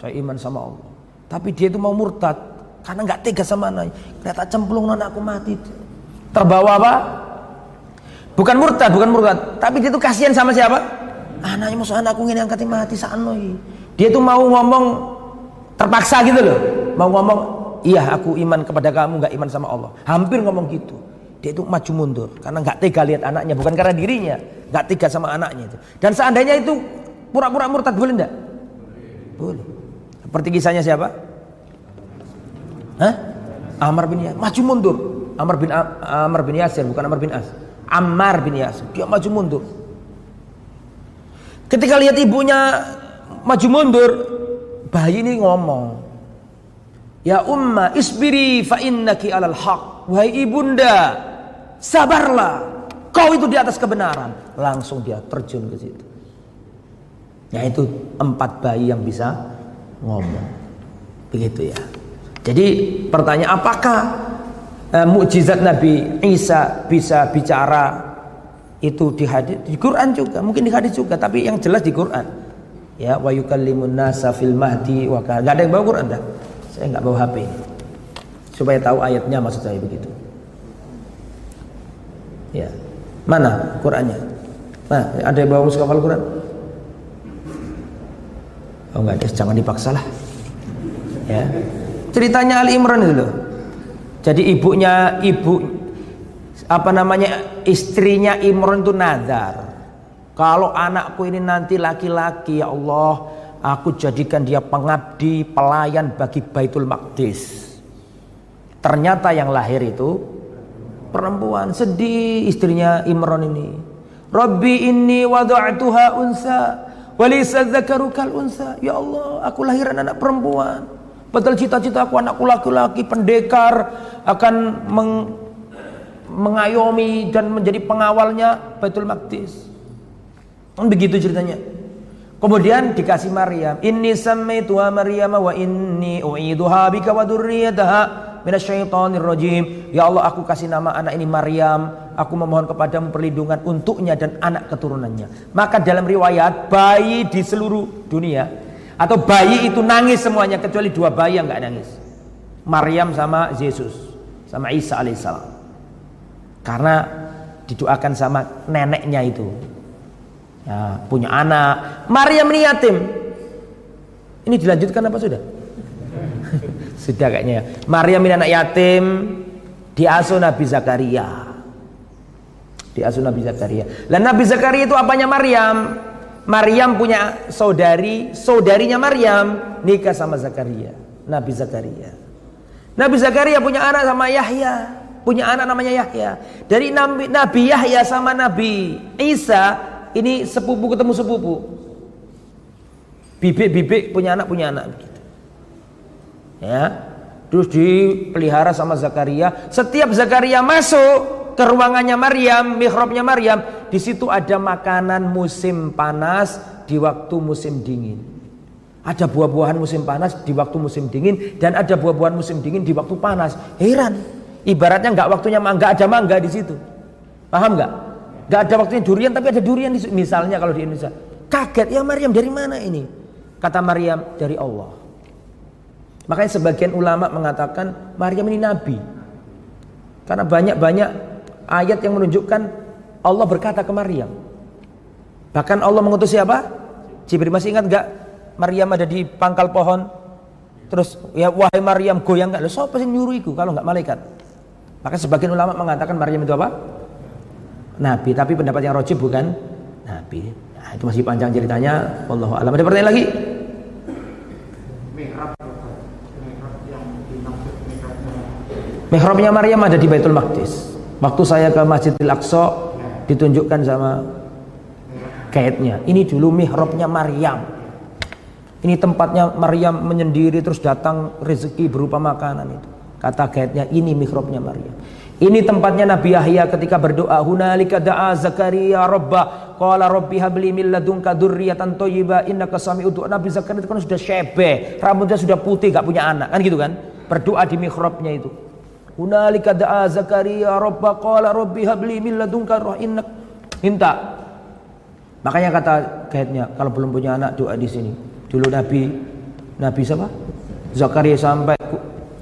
Saya iman sama Allah. Tapi dia itu mau murtad karena nggak tega sama anaknya. Ternyata cemplung anakku mati. Terbawa apa? Bukan murtad, bukan murtad. Tapi dia itu kasihan sama siapa? Anaknya musuh anakku ini angkatin mati sanoi. Dia itu mau ngomong terpaksa gitu loh. Mau ngomong, iya aku iman kepada kamu, nggak iman sama Allah. Hampir ngomong gitu dia itu maju mundur karena nggak tega lihat anaknya bukan karena dirinya nggak tega sama anaknya itu dan seandainya itu pura-pura murtad boleh enggak boleh seperti kisahnya siapa Hah? Amr bin Yasir. Maju mundur. Amr bin Amr bin Yasir bukan Amr bin As. Ammar bin Yasir. Dia maju mundur. Ketika lihat ibunya maju mundur bayi ini ngomong ya umma isbiri fa innaki alal haq. Wahai ibunda sabarlah. Kau itu di atas kebenaran. Langsung dia terjun ke situ. Yaitu empat bayi yang bisa ngomong. Begitu ya jadi pertanyaan apakah uh, mukjizat Nabi Isa bisa bicara itu di hadis di Quran juga mungkin di hadis juga tapi yang jelas di Quran ya wa yukallimun nasa fil mahdi wa ada yang bawa Quran dah saya nggak bawa HP supaya tahu ayatnya maksud saya begitu Ya. Mana Qurannya? Nah, ada yang bawa mushaf Al-Quran? Oh enggak ada, jangan dipaksa lah. Ya. Ceritanya Ali Imran itu loh. Jadi ibunya ibu apa namanya istrinya Imran itu nazar. Kalau anakku ini nanti laki-laki ya Allah, aku jadikan dia pengabdi, pelayan bagi Baitul Maqdis. Ternyata yang lahir itu perempuan sedih istrinya Imran ini Rabbi inni wada'tuha unsa walisa dzakaru kal unsa ya Allah aku lahiran anak perempuan padahal cita-cita aku anakku laki-laki pendekar akan meng, mengayomi dan menjadi pengawalnya Baitul Maqdis begitu ceritanya Kemudian dikasih Maryam, "Inni sammaituha Maryam wa inni u'iduha bika wa dzurriyyataha minasyaitonir rajim. Ya Allah, aku kasih nama anak ini Maryam. Aku memohon kepadamu perlindungan untuknya dan anak keturunannya. Maka dalam riwayat bayi di seluruh dunia atau bayi itu nangis semuanya kecuali dua bayi yang nggak nangis. Maryam sama Yesus sama Isa alaihissalam. Karena didoakan sama neneknya itu. Ya, punya anak. Maryam ini yatim. Ini dilanjutkan apa sudah? Sudah kayaknya. Maryam ini anak yatim diasuh Nabi Zakaria. Diasuh Nabi Zakaria. Dan Nabi Zakaria itu apanya Maryam? Maryam punya saudari, saudarinya Maryam nikah sama Zakaria. Nabi Zakaria. Nabi Zakaria punya anak sama Yahya. Punya anak namanya Yahya. Dari Nabi, Nabi Yahya sama Nabi Isa ini sepupu ketemu sepupu. Bibik-bibik punya anak punya anak ya terus dipelihara sama Zakaria setiap Zakaria masuk ke ruangannya Maryam mihrabnya Maryam. Di situ ada makanan musim panas di waktu musim dingin. Ada buah-buahan musim panas di waktu musim dingin dan ada buah-buahan musim dingin di waktu panas. Heran. Ibaratnya nggak waktunya nggak ada mangga di situ. Paham nggak? Nggak ada waktunya durian tapi ada durian di misalnya kalau di Indonesia. Kaget ya Maryam dari mana ini? Kata Maryam dari Allah. Makanya sebagian ulama mengatakan Maryam ini nabi. Karena banyak-banyak ayat yang menunjukkan Allah berkata ke Maryam. Bahkan Allah mengutus siapa? Jibril masih ingat gak? Maryam ada di pangkal pohon. Terus ya wahai Maryam goyang gak? Loh, siapa sih nyuruh itu kalau nggak malaikat? Maka sebagian ulama mengatakan Maryam itu apa? Nabi, tapi pendapat yang rojib bukan Nabi. Nah, itu masih panjang ceritanya. Allah alam. Ada pertanyaan lagi? Mihrabnya Maryam ada di Baitul Maqdis. Waktu saya ke Masjidil Aqsa ditunjukkan sama kaitnya. Ini dulu mihrabnya Maryam. Ini tempatnya Maryam menyendiri terus datang rezeki berupa makanan itu. Kata gaitnya ini mihrabnya Maryam. Ini tempatnya Nabi Yahya ketika berdoa. Hunalika da'a Zakaria Rabba. Qala Rabbi habli min ladunka dzurriyyatan thayyibah innaka sami'ud du'a. Nabi Zakaria itu kan sudah syebe, rambutnya sudah putih, gak punya anak. Kan gitu kan? Berdoa di mihrabnya itu. Hunalika da'a Zakaria Rabba qala Rabbi habli min ladunka innak minta. Makanya kata gaitnya kalau belum punya anak doa di sini. Dulu Nabi Nabi siapa? Zakaria sampai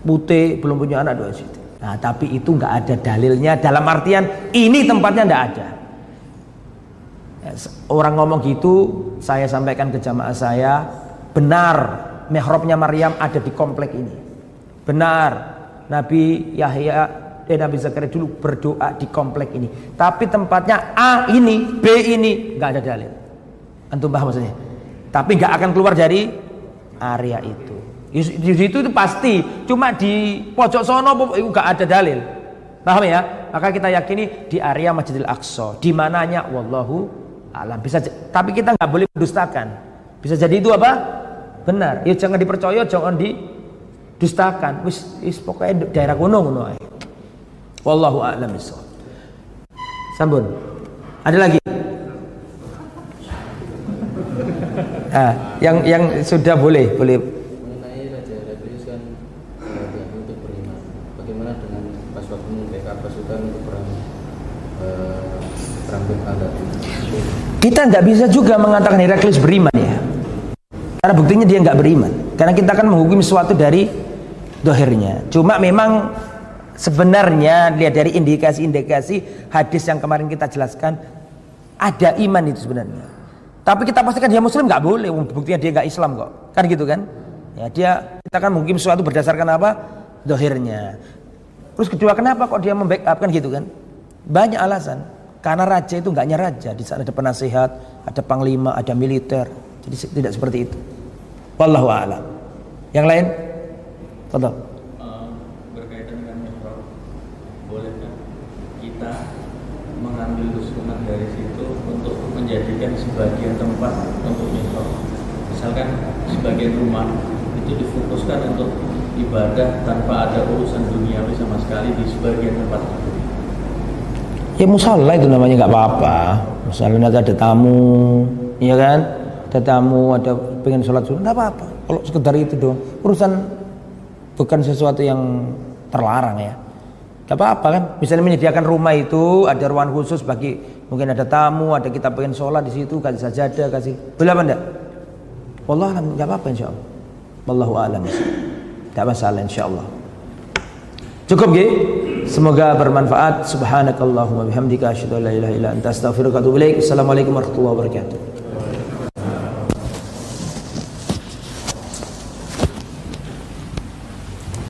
putih belum punya anak doa di situ. Nah, tapi itu nggak ada dalilnya dalam artian ini tempatnya nggak ada. Orang ngomong gitu, saya sampaikan ke jamaah saya, benar mihrabnya Maryam ada di komplek ini. Benar, Nabi Yahya dan Nabi Zakaria dulu berdoa di komplek ini. Tapi tempatnya A ini, B ini nggak ada dalil. Antum paham maksudnya? Tapi nggak akan keluar dari area itu. Di situ itu pasti, cuma di pojok sono itu gak ada dalil. Paham ya? Maka kita yakini di area Masjidil Aqsa, di mananya wallahu alam. Bisa tapi kita nggak boleh mendustakan. Bisa jadi itu apa? Benar. Ya jangan dipercaya, jangan didustakan. Wis wis pokoknya daerah gunung ngono Wallahu a'lam Sambun. Ada lagi? Ah, yang yang sudah boleh, boleh Kita nggak bisa juga mengatakan Heraklius beriman ya. Karena buktinya dia nggak beriman. Karena kita akan menghukumi sesuatu dari dohirnya. Cuma memang sebenarnya lihat dari indikasi-indikasi hadis yang kemarin kita jelaskan ada iman itu sebenarnya. Tapi kita pastikan dia muslim nggak boleh. Buktinya dia nggak Islam kok. Kan gitu kan? Ya dia kita akan mungkin sesuatu berdasarkan apa? Dohirnya. Terus kedua kenapa kok dia membackup kan gitu kan? Banyak alasan. Karena raja itu nggak hanya raja, di sana ada penasehat, ada panglima, ada militer. Jadi tidak seperti itu. Wallahu a'lam. Yang lain? Tolong. Uh, berkaitan dengan mihrab, bolehkah kita mengambil kesunatan dari situ untuk menjadikan sebagian tempat untuk mihrab? Misalkan sebagian rumah itu difokuskan untuk ibadah tanpa ada urusan duniawi sama sekali di sebagian tempat. Ya musola itu namanya nggak apa-apa. Misalnya ada tamu ya kan? Ada tamu ada pengen sholat sunnah nggak apa-apa. Kalau sekedar itu dong. Urusan bukan sesuatu yang terlarang ya nggak apa-apa kan misalnya menyediakan rumah itu ada ruang khusus bagi mungkin ada tamu ada kita pengen sholat di situ kasih sajadah kasih boleh apa enggak Allah nggak apa-apa insya Allah Wallahu alam tidak masalah insya Allah cukup gak? Semoga bermanfaat. Subhanakallahumma bihamdika asyhadu an la ilaha illa anta astaghfiruka wa atubu. Assalamualaikum warahmatullahi wabarakatuh.